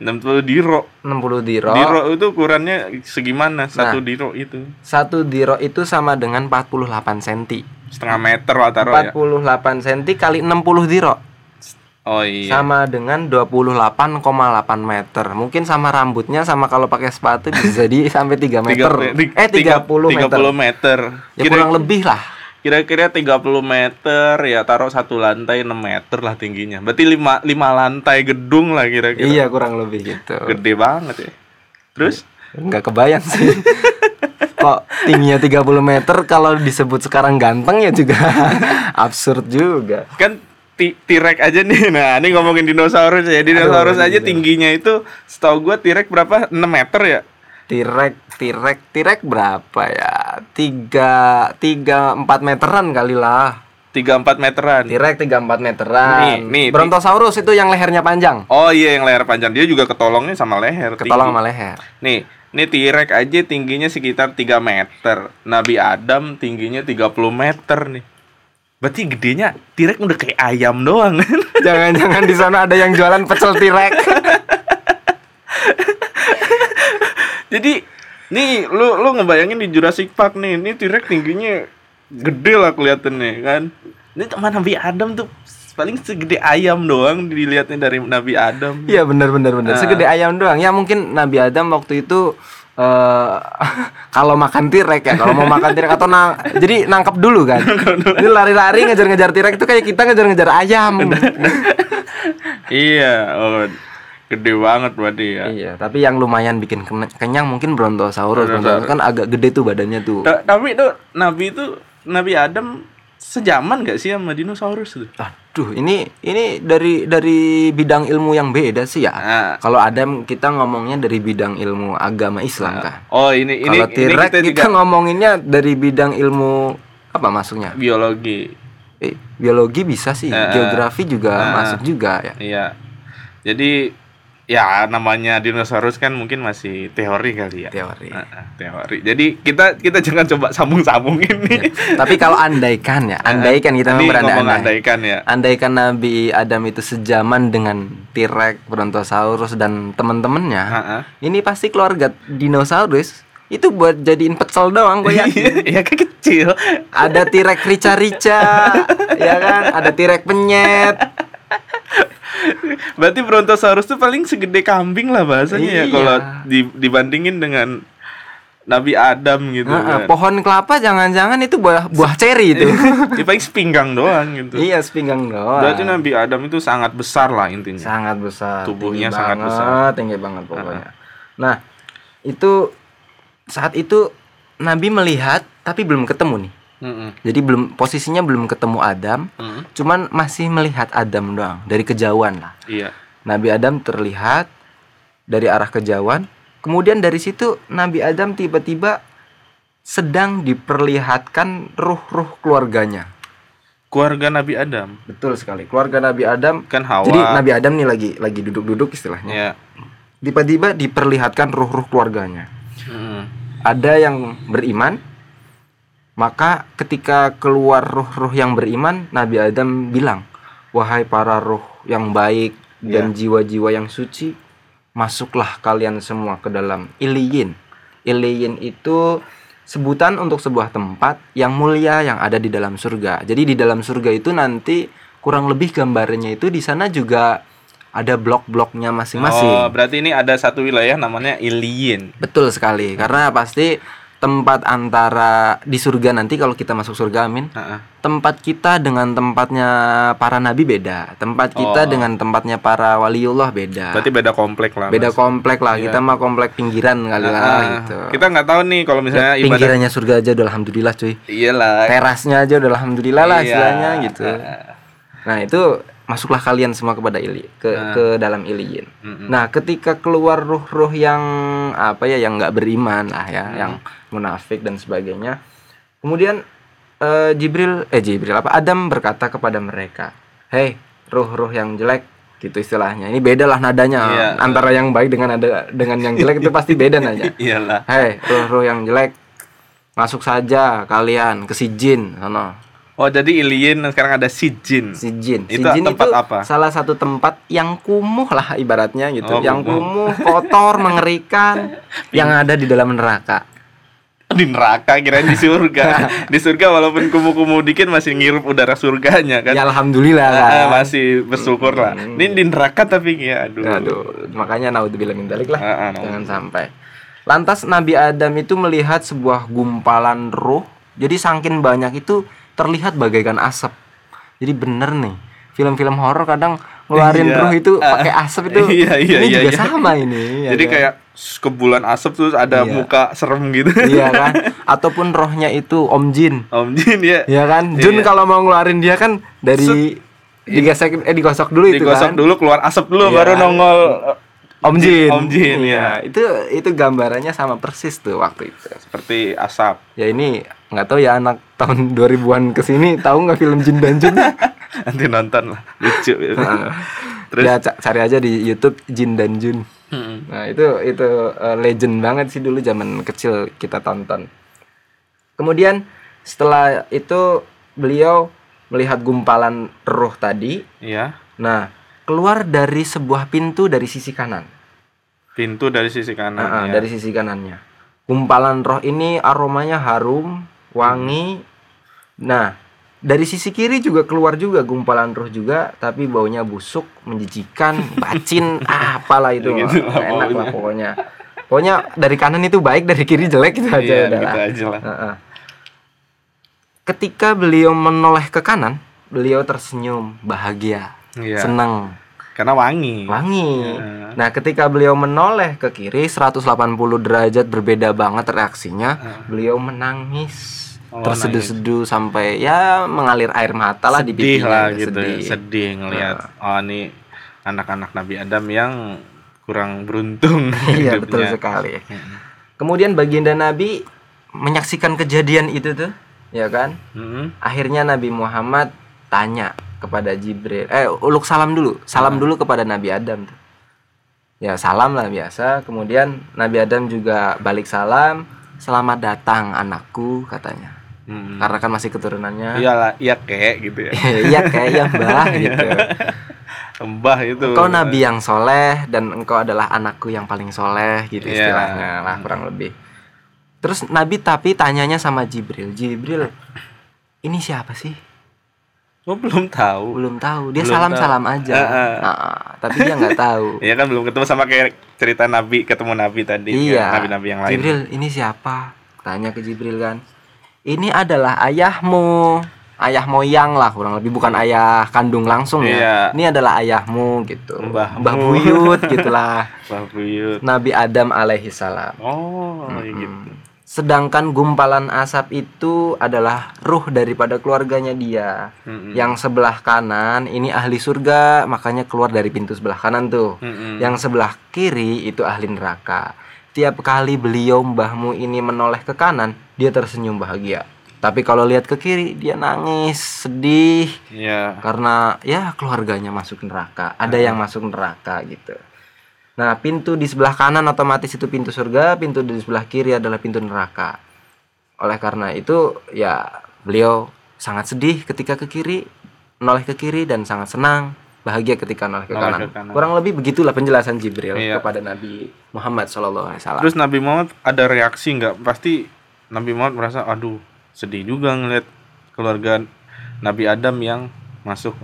60 diro 60 diro. diro itu ukurannya segimana satu Nah. diro itu Satu diro itu sama dengan 48 cm. setengah meter lah taruh ya 48 cm kali 60 diro oh iya sama dengan 28,8 meter. Mungkin sama rambutnya sama kalau pakai sepatu bisa jadi sampai 3 meter. Tiga- eh 30 meter. 30 meter. Ya Kira- kurang lebih lah. Kira-kira 30 meter ya taruh satu lantai 6 meter lah tingginya. Berarti 5 lima lantai gedung lah kira-kira. Iya kurang lebih gitu. Gede banget ya. Terus Nggak kebayang sih. Kok tingginya 30 meter kalau disebut sekarang ganteng ya juga absurd juga. kan T-Rex aja nih. Nah, ini ngomongin dinosaurus ya. Dinosaurus Aduh, aja tingginya itu setahu gua T-Rex berapa? 6 meter ya? Tirek, tirek, tirek berapa ya? Tiga, tiga, empat meteran kali lah. 3-4 meteran. T-Rex 3-4 meteran. Nih, nih, Brontosaurus itu yang lehernya panjang. Oh iya yang leher panjang dia juga ketolongnya sama leher. Ketolong tinggi. sama leher. Nih, nih T-Rex aja tingginya sekitar 3 meter. Nabi Adam tingginya 30 meter nih. Berarti gedenya T-Rex udah kayak ayam doang. Jangan-jangan di sana ada yang jualan pecel T-Rex. Jadi nih lu lu ngebayangin di Jurassic Park nih, ini T-Rex tingginya gede lah kelihatannya kan. Ini teman Nabi Adam tuh paling segede ayam doang dilihatnya dari Nabi Adam. Iya benar benar benar. Ah. Segede ayam doang. Ya mungkin Nabi Adam waktu itu eh kalau makan T-Rex ya, kalau mau makan T-Rex atau nang jadi nangkep dulu kan. Jadi lari-lari ngejar-ngejar T-Rex itu kayak kita ngejar-ngejar ayam. iya, oh, gede banget berarti ya. iya, tapi yang lumayan bikin ken- kenyang mungkin Brontosaurus. Brontosaurus kan agak gede tuh badannya tuh. Ta- Tapi tuh Nabi itu Nabi Adam sejaman gak sih sama dinosaurus tuh? Aduh, ini ini dari dari bidang ilmu yang beda sih ya. Ah. Kalau Adam kita ngomongnya dari bidang ilmu agama Islam kan. Oh ini ini Kalau T-Rex kita kita, juga ngomonginnya dari bidang ilmu apa masuknya? biologi. Eh, biologi bisa sih, Eh, geografi juga eh. masuk juga ya. Iya. Jadi ya namanya dinosaurus kan mungkin masih teori kali ya. Teori. Ah, teori. Jadi kita kita jangan coba sambung-sambungin nih. Tapi kalau andaikan ya, andaikan kita Ini memang berandai andaikan ya. Andaikan Nabi Adam itu sejaman dengan T-Rex, Brontosaurus dan teman-temannya, Ah, ah. ini pasti keluarga dinosaurus itu buat jadiin pecel doang gue yakin. Kan kecil. Ada T-Rex rica-rica, ya kan? Ada T-Rex penyet. Berarti Brontosaurus tuh paling segede kambing lah bahasanya ya Iya. kalau di- dibandingin dengan Nabi Adam gitu Heeh, kan. pohon kelapa jangan-jangan itu buah buah ceri itu. Dia paling sepinggang doang gitu. iya, sepinggang doang. Berarti Nabi Adam itu sangat besar lah intinya. sangat besar Tubuhnya tinggi sangat banget, besar. tinggi banget pokoknya nah itu saat itu Nabi melihat tapi belum ketemu nih Mm-mm. jadi belum posisinya belum ketemu Adam Mm. cuman masih melihat Adam doang dari kejauhan lah Iya. Nabi Adam terlihat dari arah kejauhan kemudian dari situ Nabi Adam tiba-tiba sedang diperlihatkan ruh-ruh keluarganya Keluarga Nabi Adam betul sekali keluarga Nabi Adam kan Hawa. jadi Nabi Adam nih lagi lagi duduk-duduk istilahnya ya. tiba-tiba diperlihatkan ruh-ruh keluarganya. Mm. Ada yang beriman, maka ketika keluar ruh-ruh yang beriman, Nabi Adam bilang, "Wahai para ruh yang baik dan jiwa-jiwa yang suci, masuklah kalian semua ke dalam iliyin." Iliyin itu sebutan untuk sebuah tempat yang mulia yang ada di dalam surga. Jadi di dalam surga itu nanti kurang lebih gambarnya itu di sana juga ada blok-bloknya masing-masing. Oh, berarti ini ada satu wilayah namanya Iliyin. Betul sekali, karena pasti tempat antara di surga nanti kalau kita masuk surga amin, Heeh. tempat kita dengan tempatnya para nabi beda, tempat kita Oh. dengan tempatnya para waliullah beda. Berarti beda komplek lah. beda Mas. komplek lah, Iya. kita mah komplek pinggiran kali lah Ah, gitu. Kita nggak tahu nih kalau misalnya ibadah Pinggirannya surga aja udah alhamdulillah cuy. iyalah. Terasnya aja udah alhamdulillah lah Iya. istilahnya gitu. Ah. Nah, itu masuklah kalian semua kepada ili ke Nah. ke dalam iliyin. Mm-mm. Nah, ketika keluar ruh-ruh yang apa ya yang nggak beriman lah ya, yang munafik dan sebagainya. Kemudian eh, Jibril eh Jibril apa Adam berkata kepada mereka, "Hei, ruh-ruh yang jelek." gitu istilahnya. Ini beda lah nadanya Iya. antara yang baik dengan ada dengan yang jelek itu pasti beda nadanya. Iyalah. Hei, ruh-ruh yang jelek, masuk saja kalian ke si jin sono. Oh, jadi Iliyin sekarang ada si Jin. Si jin. Si Itu jin tempat itu apa? salah satu tempat yang kumuh lah ibaratnya gitu. Oh, yang kumuh. kotor, mengerikan, yang ada di dalam neraka. Di neraka kirain di surga. di surga walaupun kumuh-kumuh dikit masih ngirup udara surganya kan. Ya alhamdulillah Ah, kan. masih bersyukur lah. Ini di neraka tapi ya aduh. Aduh, makanya naudzubillah min dzalik lah. Ah, ah, Jangan sampai. Lantas Nabi Adam itu melihat sebuah gumpalan ruh. Jadi saking banyak itu terlihat bagaikan asap. Jadi bener nih. Film-film horor kadang ngeluarin Iya. ruh itu Ah, pakai asap itu. iya, iya, ini iya, juga iya. sama ini. ya Jadi kan? kayak kebulan asap terus ada Iya. muka serem gitu. iya kan? Ataupun rohnya itu Om Jin. Om Jin ya. Iya kan? Jun Iya. kalau mau ngeluarin dia kan dari digesek eh digosok dulu itu Digosok kan. dulu keluar asap dulu Iya. baru nongol Om Jin. Om Jin, ya. Itu itu gambarannya sama persis tuh waktu itu. seperti asap. Ya ini nggak tahu ya anak tahun 2000-an ke sini tahu nggak film Jin dan Jun? Nanti nonton lah, lucu. Terus ya ca- cari aja di YouTube Jin dan Jun. Mm-mm. Nah, itu itu eh, legend banget sih dulu zaman kecil kita tonton. Kemudian setelah itu beliau melihat gumpalan roh tadi. Iya. Nah, keluar dari sebuah pintu dari sisi kanan. Pintu dari sisi kanan. Ah, ya. dari sisi kanannya. Gumpalan roh ini aromanya harum, wangi. Nah, dari sisi kiri juga keluar juga gumpalan roh juga, tapi baunya busuk, menjijikan, bacin, ah, apalah itu. Gitu lah enak lah pokoknya. Pokoknya dari kanan itu baik, dari kiri jelek gitu aja Iya, udah gitu aja lah. Ketika beliau menoleh ke kanan, beliau tersenyum, bahagia, Iya. senang, Karena wangi. wangi. Iya. Nah, ketika beliau menoleh ke kiri 180 derajat berbeda banget reaksinya, beliau menangis. Oh, terseduh-seduh sampai ya mengalir air mata lah di sedih pipinya lah gitu, sedih. sedih, ngelihat oh ini anak-anak Nabi Adam yang kurang beruntung Iya, betul sekali. Mm-mm. Kemudian baginda Nabi menyaksikan kejadian itu tuh, ya kan? Mm-mm. Akhirnya Nabi Muhammad tanya kepada Jibril, eh uluk salam dulu, salam dulu kepada Nabi Adam tuh. Ya salam lah biasa. Kemudian Nabi Adam juga balik salam, selamat datang anakku katanya. Mm-mm. Karena kan masih keturunannya. iyalah iya kek gitu ya Iya kayak ya mbah gitu. Mbah itu Engkau nabi yang soleh dan engkau adalah anakku yang paling soleh gitu Iya. istilahnya lah kurang lebih. Terus Nabi tapi tanyanya sama Jibril, Jibril ini siapa sih? Oh belum tahu. Belum tahu. Dia Belum salam tahu. salam aja. Heeh. Nah, tapi dia nggak tahu. Iya kan belum ketemu sama kayak cerita Nabi ketemu Nabi tadi iya. Kan, Nabi-Nabi yang lain. Jibril ini siapa? Tanya ke Jibril kan. Ini adalah ayahmu. Ayah moyang lah kurang lebih. Bukan ayah kandung langsung ya. Iya. ini adalah ayahmu gitu. Mbahmu. Mbah buyut gitulah. Mbah Buyut. Nabi Adam alaihi salam oh gitu sedangkan gumpalan asap itu adalah ruh daripada keluarganya dia Mm-mm. yang sebelah kanan ini ahli surga makanya keluar dari pintu sebelah kanan tuh Mm-mm. Yang sebelah kiri itu ahli neraka. Tiap kali beliau mbahmu ini menoleh ke kanan, dia tersenyum bahagia. Tapi kalau lihat ke kiri, dia nangis, sedih Iya karena ya keluarganya masuk neraka. Ada yang masuk neraka gitu. Nah, pintu di sebelah kanan otomatis itu pintu surga, pintu di sebelah kiri adalah pintu neraka. Oleh karena itu, ya beliau sangat sedih ketika ke kiri, noleh ke kiri dan sangat senang, bahagia ketika noleh ke, Noleh kanan. ke kanan. Kurang lebih begitulah penjelasan Jibril Iya. kepada Nabi Muhammad SAW. Terus Nabi Muhammad ada reaksi nggak? Pasti Nabi Muhammad merasa, aduh sedih juga ngeliat keluarga Nabi Adam yang masuk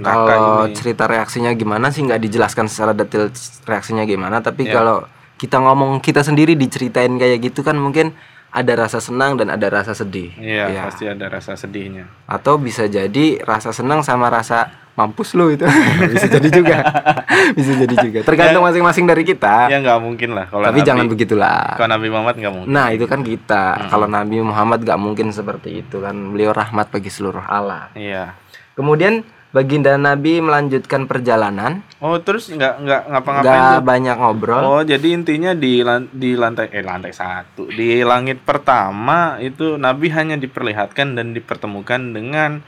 Kalau cerita reaksinya gimana sih nggak dijelaskan secara detail reaksinya gimana, tapi Iya. kalau kita ngomong kita sendiri diceritain kayak gitu kan mungkin ada rasa senang dan ada rasa sedih. Iya, Iya. pasti ada rasa sedihnya. Atau bisa jadi rasa senang sama rasa mampus lu itu. bisa jadi juga. bisa jadi juga. Tergantung masing-masing dari kita. Ya nggak mungkin lah kalau tapi Nabi, jangan begitulah. Kalau Nabi Muhammad nggak mungkin. Nah, itu kan kita. Kalau Nabi Muhammad gak mungkin seperti itu kan. Beliau rahmat bagi seluruh Allah. Iya. Kemudian baginda Nabi melanjutkan perjalanan, Oh terus nggak nggak ngapa-ngapain nggak banyak ngobrol. Oh jadi intinya di di lantai eh lantai satu di langit pertama itu Nabi hanya diperlihatkan dan dipertemukan dengan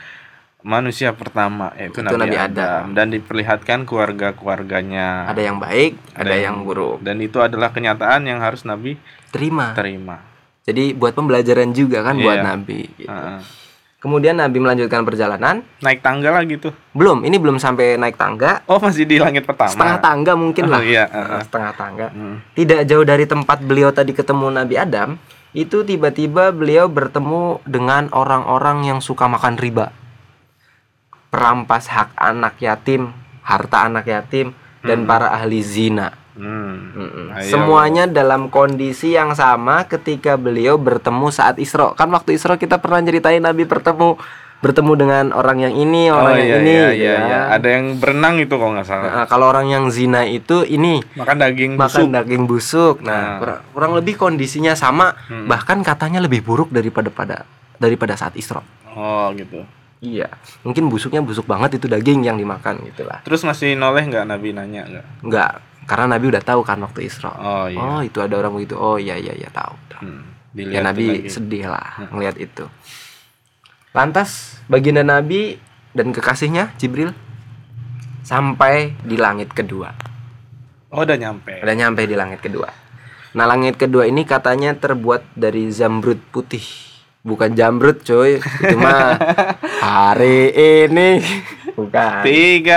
manusia pertama yaitu Itu Nabi, Nabi Adam. dan diperlihatkan keluarga-keluarganya Ada yang baik, ada, Dan- yang buruk. dan itu adalah kenyataan yang harus Nabi Terima. terima. Jadi buat pembelajaran juga kan buat Iya. Nabi. gitu. Heeh. Kemudian Nabi melanjutkan perjalanan. Naik tangga lah gitu. Belum, ini belum sampai naik tangga. Oh masih di langit pertama. Setengah tangga mungkin Oh, lah. iya, Nah, heeh. setengah tangga. Hmm. Tidak jauh dari tempat beliau tadi ketemu Nabi Adam, itu tiba-tiba beliau bertemu dengan orang-orang yang suka makan riba. Perampas hak anak yatim, harta anak yatim, dan para ahli zina. Hmm. Mm-mm. Semuanya dalam kondisi yang sama ketika beliau bertemu saat Isra. Kan waktu Isra kita pernah ceritain Nabi bertemu bertemu dengan orang yang ini, Oh orang yang iya ini. iya gitu iya, ya. iya. Ada yang berenang itu kalau nggak salah. Nah, kalau orang yang zina itu ini Makan daging makan busuk. daging busuk. Nah, Nah. kurang, kurang lebih kondisinya sama, Hmm. bahkan katanya lebih buruk daripada pada daripada saat Isra. Oh gitu. Iya, mungkin busuknya busuk banget itu daging yang dimakan gitulah. Terus masih noleh nggak Nabi nanya nggak? Enggak, karena Nabi udah tahu kan waktu Isra. Oh iya. Oh, itu ada orang begitu. Oh iya iya iya tahu. tahu. Hmm. ya Nabi lagi. sedih lah ngelihat itu. Lantas baginda Nabi dan kekasihnya Jibril sampai di langit kedua. Oh, udah nyampe. Udah nyampe di langit kedua. Nah, langit kedua ini katanya terbuat dari zamrud putih. Bukan jamrut, cuy. Itu mah hari ini bukan. 30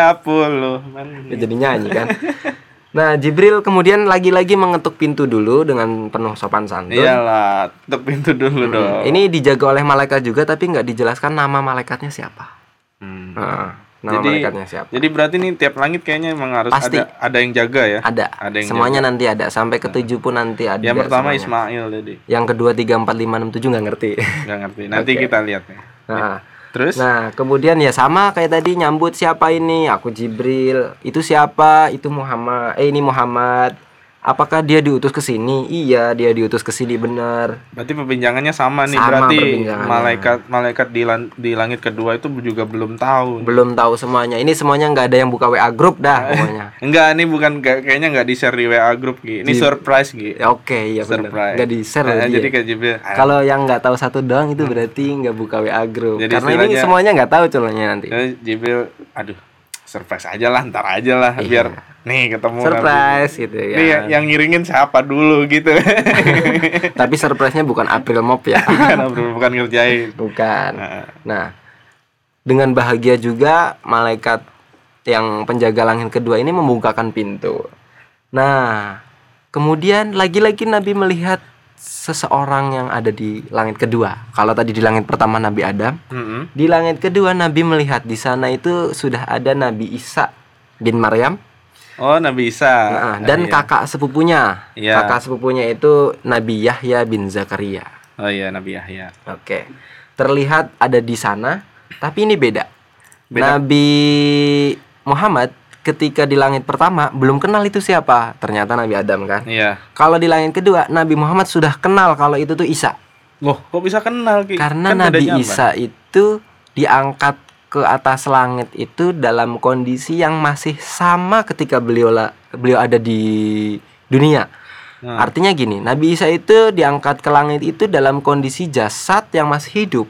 menit. Ya, jadi nyanyi kan. Nah, Jibril kemudian lagi-lagi mengetuk pintu dulu dengan penuh sopan santun. Iyalah, tutup pintu dulu dong. Ini dijaga oleh malaikat juga tapi nggak dijelaskan nama malaikatnya siapa. Hmm. Nah, nama Jadi- malaikatnya siapa? Jadi berarti nih tiap langit kayaknya emang harus Pasti. ada ada yang jaga ya. Ada. Ada yang semuanya nanti ada sampai ke tujuh pun nanti ada. Yang pertama semuanya. Ismail tadi. Yang kedua tiga empat lima enam tujuh nggak ngerti. Nggak ngerti. Nanti Oke. kita lihat nih. Nah, Terus? Nah, kemudian ya sama kayak tadi nyambut siapa ini? Aku Jibril. Itu siapa? Itu Muhammad. Eh ini Muhammad. Apakah dia diutus ke sini? Iya, dia diutus ke sini benar. Berarti perbincangannya sama nih. Sama berarti malaikat malaikat di, lan- di langit kedua itu juga belum tahu. Belum tahu semuanya. Ini semuanya nggak ada yang buka WA grup dah pokoknya. Enggak, ini bukan kayak- kayaknya nggak di share di WA group Gi. Ini Di- surprise Gi. Ya, Oke, iya benar. Surprise. Nggak di share Eh, loh Jadi kayak ah, Kalau yang nggak tahu satu doang itu berarti nggak buka WA grup. Jadi Karena ini semuanya nggak tahu colonnya nanti. Jibril, aduh, surprise aja lah, ntar aja lah, Iya. biar nih ketemu. Surprise nanti. gitu ya. Nih yang, yang ngiringin siapa dulu gitu. Tapi surprise-nya bukan April Mop ya. Karena belum bukan ngerjain. bukan. Nah, Nah, dengan bahagia juga malaikat yang penjaga langit kedua ini membukakan pintu. Nah, kemudian lagi-lagi Nabi melihat seseorang yang ada di langit kedua. Kalau tadi di langit pertama Nabi Adam, mm-mm. di langit kedua Nabi melihat di sana itu sudah ada Nabi Isa bin Maryam Oh, Nabi Isa. Nah, dan Iya. kakak sepupunya. Iya. Kakak sepupunya itu Nabi Yahya bin Zakaria. Oh iya, Nabi Yahya. Oke. Terlihat ada di sana, tapi ini beda. Beda. Nabi Muhammad ketika di langit pertama belum kenal itu siapa. Ternyata Nabi Adam kan. Iya. Kalau di langit kedua Nabi Muhammad sudah kenal kalau itu tuh Isa. Loh, kok bisa kenal Ki? Karena Kan Nabi. Isa itu diangkat ke atas langit itu dalam kondisi yang masih sama ketika beliau la- beliau ada di dunia. Nah, Artinya gini, Nabi Isa itu diangkat ke langit itu dalam kondisi jasad yang masih hidup.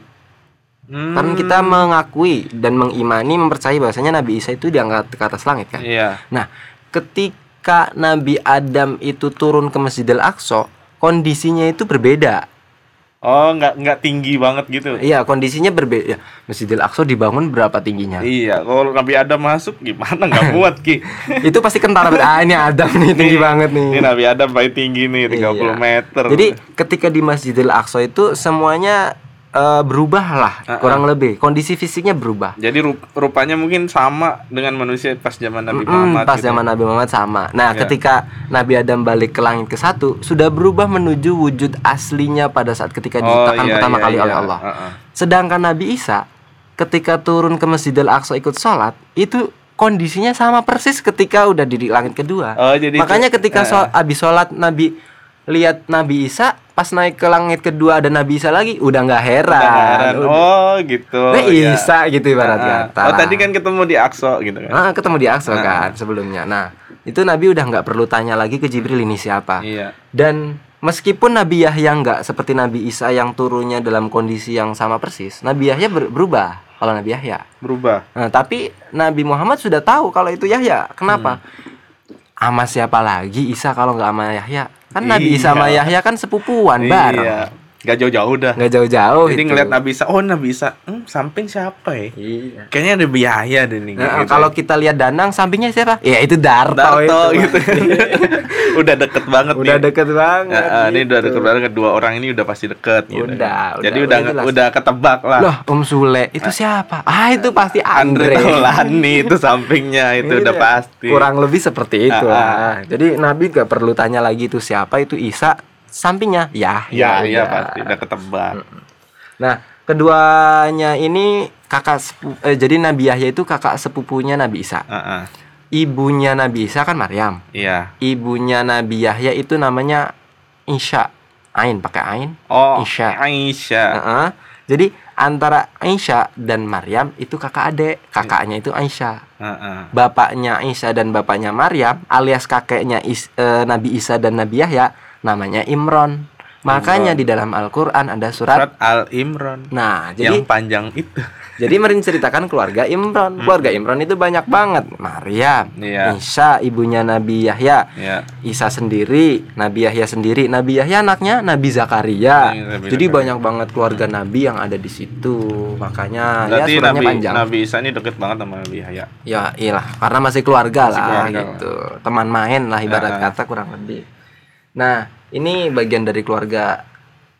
Hmm, Kan kita mengakui dan mengimani mempercayai bahwasanya Nabi Isa itu diangkat ke atas langit kan. Iya. Nah, ketika Nabi Adam itu turun ke Masjidil Aqsa, kondisinya itu berbeda. Oh, nggak nggak tinggi banget gitu. Iya, kondisinya berbeda. Ya, Masjidil Aqsa dibangun berapa tingginya? Iya, kalau Nabi Adam masuk gimana nggak muat Ki? itu pasti kentara banget. Ah, ini Adam nih tinggi Nih, banget nih. Ini Nabi Adam paling tinggi nih 30 Iya. meter. Jadi ketika di Masjidil Aqsa itu semuanya eh, berubah lah, Ah, kurang lebih. Kondisi fisiknya berubah. Jadi rup- rupanya mungkin sama dengan manusia pas zaman Nabi Mm-mm, Muhammad. pas gitu. zaman Nabi Muhammad sama. Nah, Ya. ketika Nabi Adam balik ke langit ke satu, sudah berubah menuju wujud aslinya pada saat ketika diciptakan iya, pertama iya, kali iya. oleh Allah. Heeh. Sedangkan Nabi Isa ketika turun ke Masjidil Aqsa ikut sholat, itu kondisinya sama persis ketika udah di langit kedua. Oh, jadi Makanya itu- ketika eh. so- abis sholat Nabi lihat Nabi Isa, pas naik ke langit kedua ada Nabi Isa lagi, udah nggak heran. Udah heran. Oh, gitu. Nah, iya. Isa gitu ibarat Ah, kata. Oh, tadi kan ketemu di Aqsa gitu kan. Ah, ketemu di Aqsa Ah. kan sebelumnya. Nah, itu Nabi udah nggak perlu tanya lagi ke Jibril ini siapa. Iya. Dan meskipun Nabi Yahya nggak seperti Nabi Isa yang turunnya dalam kondisi yang sama persis, Nabi Yahya ber- berubah kalau Nabi Yahya. Berubah. Nah, tapi Nabi Muhammad sudah tahu kalau itu Yahya. Kenapa? Ama siapa lagi Isa kalau nggak sama Yahya? Kan Nabi Isa sama Iya. Yahya kan sepupuan bareng. Iya. Gak jauh-jauh dah. Nggak jauh-jauh Jadi itu. ngeliat Nabi Isa, oh Nabi Isa, hmm, samping siapa ya? Iya. Kayaknya ada biaya deh nih. Nah, gitu. kalau kita lihat Danang sampingnya siapa? Ya itu Darto, Darto itu. gitu. udah deket banget udah nih. deket banget. Ya, ah, ini udah gitu. deket banget kedua orang ini udah pasti deket gitu. Udah, Jadi udah, udah udah ketebak lah. Loh, Om Sule itu siapa? Ah, itu pasti Andre Andre. Taulani itu sampingnya itu udah Iya, pasti. Kurang lebih seperti itu Ah, lah. Jadi Nabi gak perlu tanya lagi itu siapa itu Isa sampingnya ya Ya, iya udah. pasti udah ketebak. Nah keduanya ini kakak sepu- eh, jadi Nabi Yahya itu kakak sepupunya Nabi Isa Heeh. ibunya Nabi Isa kan Maryam Iya. ibunya Nabi Yahya itu namanya Isya Ain pakai Ain Oh, Isya. Aisyah. Heeh. jadi antara Aisyah dan Maryam itu kakak adik kakaknya itu Aisyah Heeh. bapaknya Isa dan bapaknya Maryam alias kakeknya Is- eh, Nabi Isa dan Nabi Yahya namanya Imron. Makanya di dalam Al-Qur'an ada surat Surat Al Imran. Nah, yang jadi panjang itu. jadi menceritakan keluarga Imran. Keluarga Imran itu banyak banget. Maryam, Iya. Isa ibunya Nabi Yahya, Ya. Isa sendiri, Nabi Yahya sendiri. Nabi Yahya anaknya Nabi Zakaria. Iya, Nabi Jadi Zakaria. banyak banget keluarga Nabi yang ada di situ. Makanya Berarti ya suratnya Nabi panjang. Nabi Isa ini deket banget sama Nabi Yahya. Ya iyalah, karena masih keluarga Masih lah keluarga gitu. Teman main lah ibarat Nah. kata kurang lebih. Nah, ini bagian dari keluarga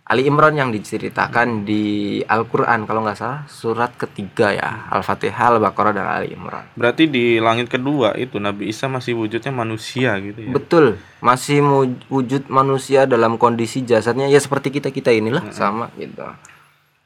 Ali Imran yang diceritakan di Al-Qur'an kalau nggak salah surat ketiga ya, Al-Fatihah, Al-Baqarah dan Ali Imran. Berarti di langit kedua itu Nabi Isa masih wujudnya manusia gitu ya. Betul, masih wujud manusia dalam kondisi jasadnya ya seperti kita-kita inilah sama gitu.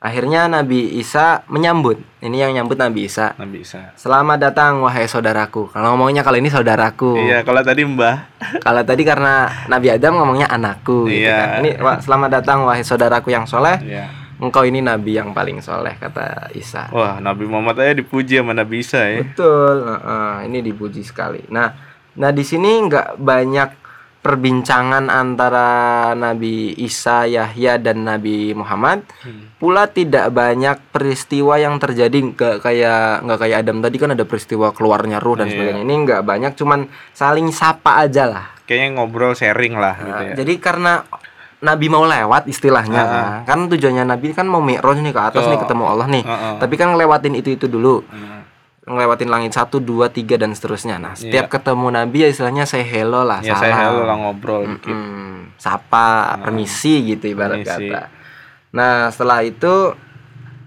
Akhirnya Nabi Isa menyambut. Ini yang nyambut Nabi Isa. Nabi Isa. Selamat datang wahai saudaraku. Kalau ngomongnya kalau ini saudaraku. Iya, kalau tadi Mbah. Kalau tadi karena Nabi Adam ngomongnya anakku gitu Iya. kan. Ini "Wah, selamat datang wahai saudaraku yang soleh. Iya. Engkau ini nabi yang paling soleh kata Isa. Wah, Nabi Muhammad aja dipuji sama Nabi Isa ya. Betul. heeh, ini dipuji sekali. Nah, nah di sini nggak banyak perbincangan antara Nabi Isa, Yahya dan Nabi Muhammad. Pula tidak banyak peristiwa yang terjadi nggak kayak nggak kayak Adam tadi kan ada peristiwa keluarnya ruh dan Iya. sebagainya. Ini nggak banyak, cuman saling sapa aja lah. Kayaknya ngobrol sharing lah gitu Nah, ya. Jadi karena Nabi mau lewat istilahnya Ah, kan. kan tujuannya Nabi kan mau mi'raj nih ke atas nih Betul. ketemu Allah nih. Ah, ah. Tapi kan ngelewatin itu-itu dulu. Hmm. Ngelewatin langit satu, dua, tiga dan seterusnya. Nah, setiap ketemu Nabi ya istilahnya say hello lah, salam. saya hello lah ngobrol dikit. Mm, sapa, permisi gitu ibarat Permisi. kata. Nah, setelah itu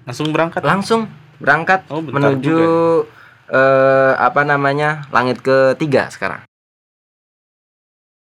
Langsung berangkat. langsung berangkat Oh, menuju eh, apa namanya? langit ketiga sekarang.